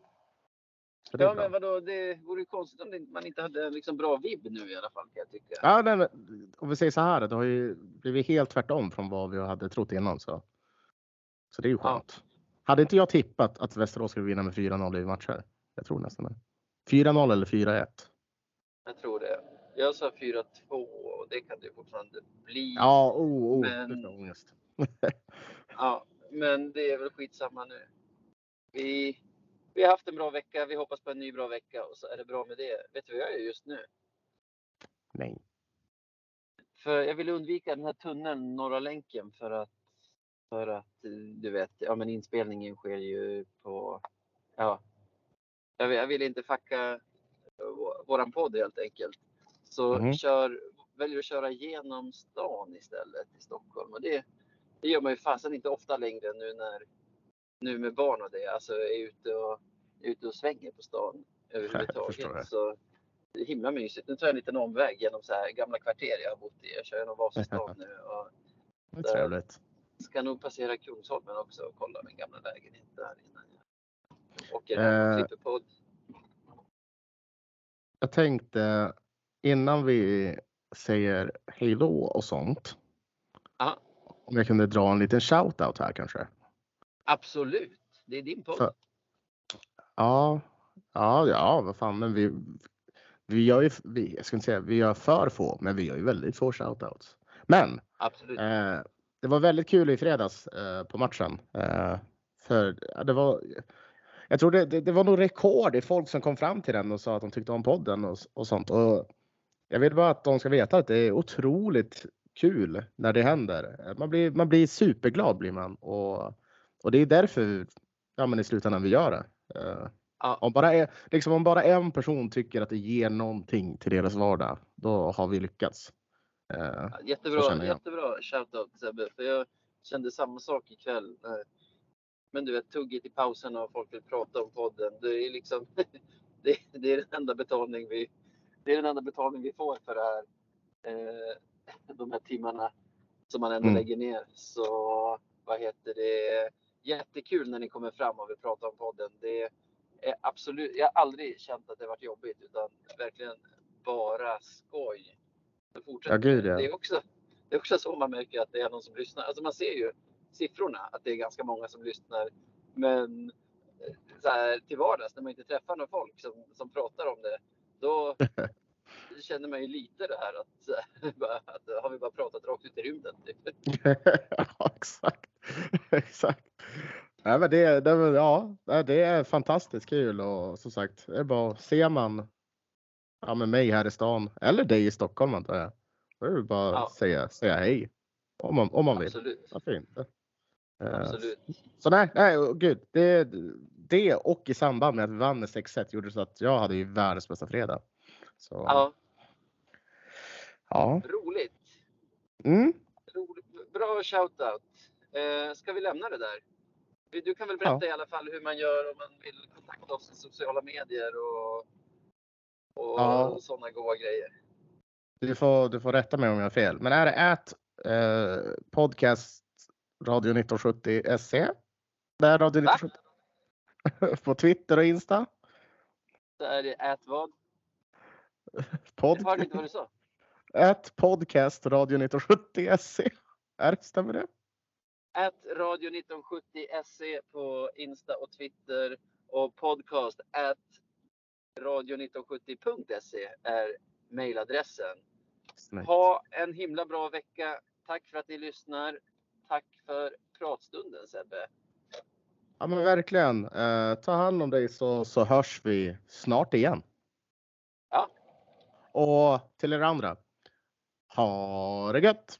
Speaker 1: Ja, men vadå, det vore ju konstigt om man inte hade en liksom bra vibb nu i alla fall kan jag tycka.
Speaker 2: Ja, nej, men, om vi säger så här, det har ju blivit helt tvärtom från vad vi hade trott innan. Så, så det är ju
Speaker 1: Ja.
Speaker 2: skönt. Hade inte jag tippat att Västerås skulle vinna med 4-0 i matcher? Jag tror nästan det. 4-0 eller 4-1.
Speaker 1: Jag tror det. Jag sa 4-2 och det kan det ju fortfarande bli.
Speaker 2: Ja, oh, oh,
Speaker 1: Men-
Speaker 2: ångest.
Speaker 1: Ja, men det är väl skitsamma nu. Vi, vi har haft en bra vecka. Vi hoppas på en ny bra vecka och så är det bra med det. Vet du vad jag gör just nu?
Speaker 2: Nej.
Speaker 1: För jag vill undvika den här tunneln, Norra länken, för att, för att eh, du vet, ja men inspelningen sker ju på, ja. Jag vill, jag vill inte fucka vå- våran podd helt enkelt. Så
Speaker 2: Mhm.
Speaker 1: kör, väljer att köra genom stan istället i Stockholm. Och det, det gör man ju fasen inte ofta längre nu när, nu med barn och det, alltså är ute och, är ute och svänger på stan överhuvudtaget. Så det är himla mysigt. Nu tar jag en liten omväg genom så här gamla kvarter jag har bott i. Jag kör genom Vasastan [LAUGHS] nu och
Speaker 2: Det är trevligt.
Speaker 1: ska nog passera Kungsholmen också och kolla min gamla lägenhet där innan jag åker hem och
Speaker 2: Eh.
Speaker 1: klipper podd.
Speaker 2: Jag tänkte innan vi säger hej då och sånt.
Speaker 1: Ja.
Speaker 2: Om jag kunde dra en liten shout-out här kanske.
Speaker 1: Absolut, det är din podd.
Speaker 2: För- Ja, ja, ja, vad fan, men vi, vi gör ju, vi, jag ska inte säga vi gör för få, men vi gör ju väldigt få shoutouts. Men
Speaker 1: Absolut.
Speaker 2: eh, det var väldigt kul i fredags eh, på matchen. Eh, för det var, jag tror det, det, det var nog rekord i folk som kom fram till den och sa att de tyckte om podden och, och sånt. Och jag vill bara att de ska veta att det är otroligt kul när det händer. Man blir, man blir superglad blir man och, och det är därför ja, men i slutändan vi gör det. Eh,
Speaker 1: Ja.
Speaker 2: om, bara liksom om bara en person tycker att det ger någonting till deras vardag, då har vi lyckats. Eh,
Speaker 1: Ja, Jättebra, jättebra shoutout Sebbe. För jag kände samma sak ikväll. Men du vet, tugget i pauserna och folk vill prata om podden. Det är liksom, [LAUGHS] det, det är den enda betalning vi, det är den enda betalning vi får för det här. Eh, de här timmarna som man ändå
Speaker 2: Mm.
Speaker 1: lägger ner. Så vad heter det? Jättekul när ni kommer fram och vill prata om podden. Det är absolut, jag har aldrig känt att det varit jobbigt utan verkligen bara skoj. Fortsätt.
Speaker 2: Ja, gud, ja.
Speaker 1: Det är också, det är också så man märker att det är någon som lyssnar. Alltså man ser ju siffrorna att det är ganska många som lyssnar. Men eh, så här, till vardags när man inte träffar någon folk som, som pratar om det, då [LAUGHS] känner man ju lite det här att, [LAUGHS] bara, att har vi bara pratat rakt ut i rymden? Typ. [LAUGHS]
Speaker 2: ja, exakt. [LAUGHS] exakt. Nej, men det, det, ja, det är fantastiskt kul och som sagt, det är bara, ser man ja, med mig här i stan eller dig i Stockholm antar jag. Då är det bara
Speaker 1: Ja.
Speaker 2: att säga, säga hej om man, om man vill.
Speaker 1: Absolut.
Speaker 2: Varför inte? Eh,
Speaker 1: Absolut.
Speaker 2: Så nej, nej oh, gud. Det, det och i samband med att vi vann med 6-1 gjorde så att jag hade ju världens bästa fredag. Så,
Speaker 1: Ja,
Speaker 2: ja.
Speaker 1: roligt.
Speaker 2: Mm.
Speaker 1: roligt. Bra shoutout. Eh, ska vi lämna det där? Du kan väl berätta
Speaker 3: Ja.
Speaker 1: i alla fall hur man gör om man vill kontakta oss i sociala medier och, och
Speaker 3: Ja.
Speaker 1: sådana goa grejer.
Speaker 3: Du får, du får rätta mig om jag har fel. Men är det at eh, podcast radio 1970 SE? Radio
Speaker 1: Va?
Speaker 3: 1970. [LAUGHS] På Twitter och Insta.
Speaker 1: Så är det ät vad?
Speaker 3: Pod,
Speaker 1: Jag hörde inte vad du sa.
Speaker 3: At podcast radio 1970 SE. Är, stämmer det?
Speaker 1: At radio 1970 SE E på Insta och Twitter och podcast at radio1970.se är mejladressen. Ha en himla bra vecka. Tack för att ni lyssnar. Tack för pratstunden Sebbe.
Speaker 3: Ja men verkligen. Eh, ta hand om dig så, så hörs vi snart igen.
Speaker 1: Ja.
Speaker 3: Och till er andra. Ha det gött!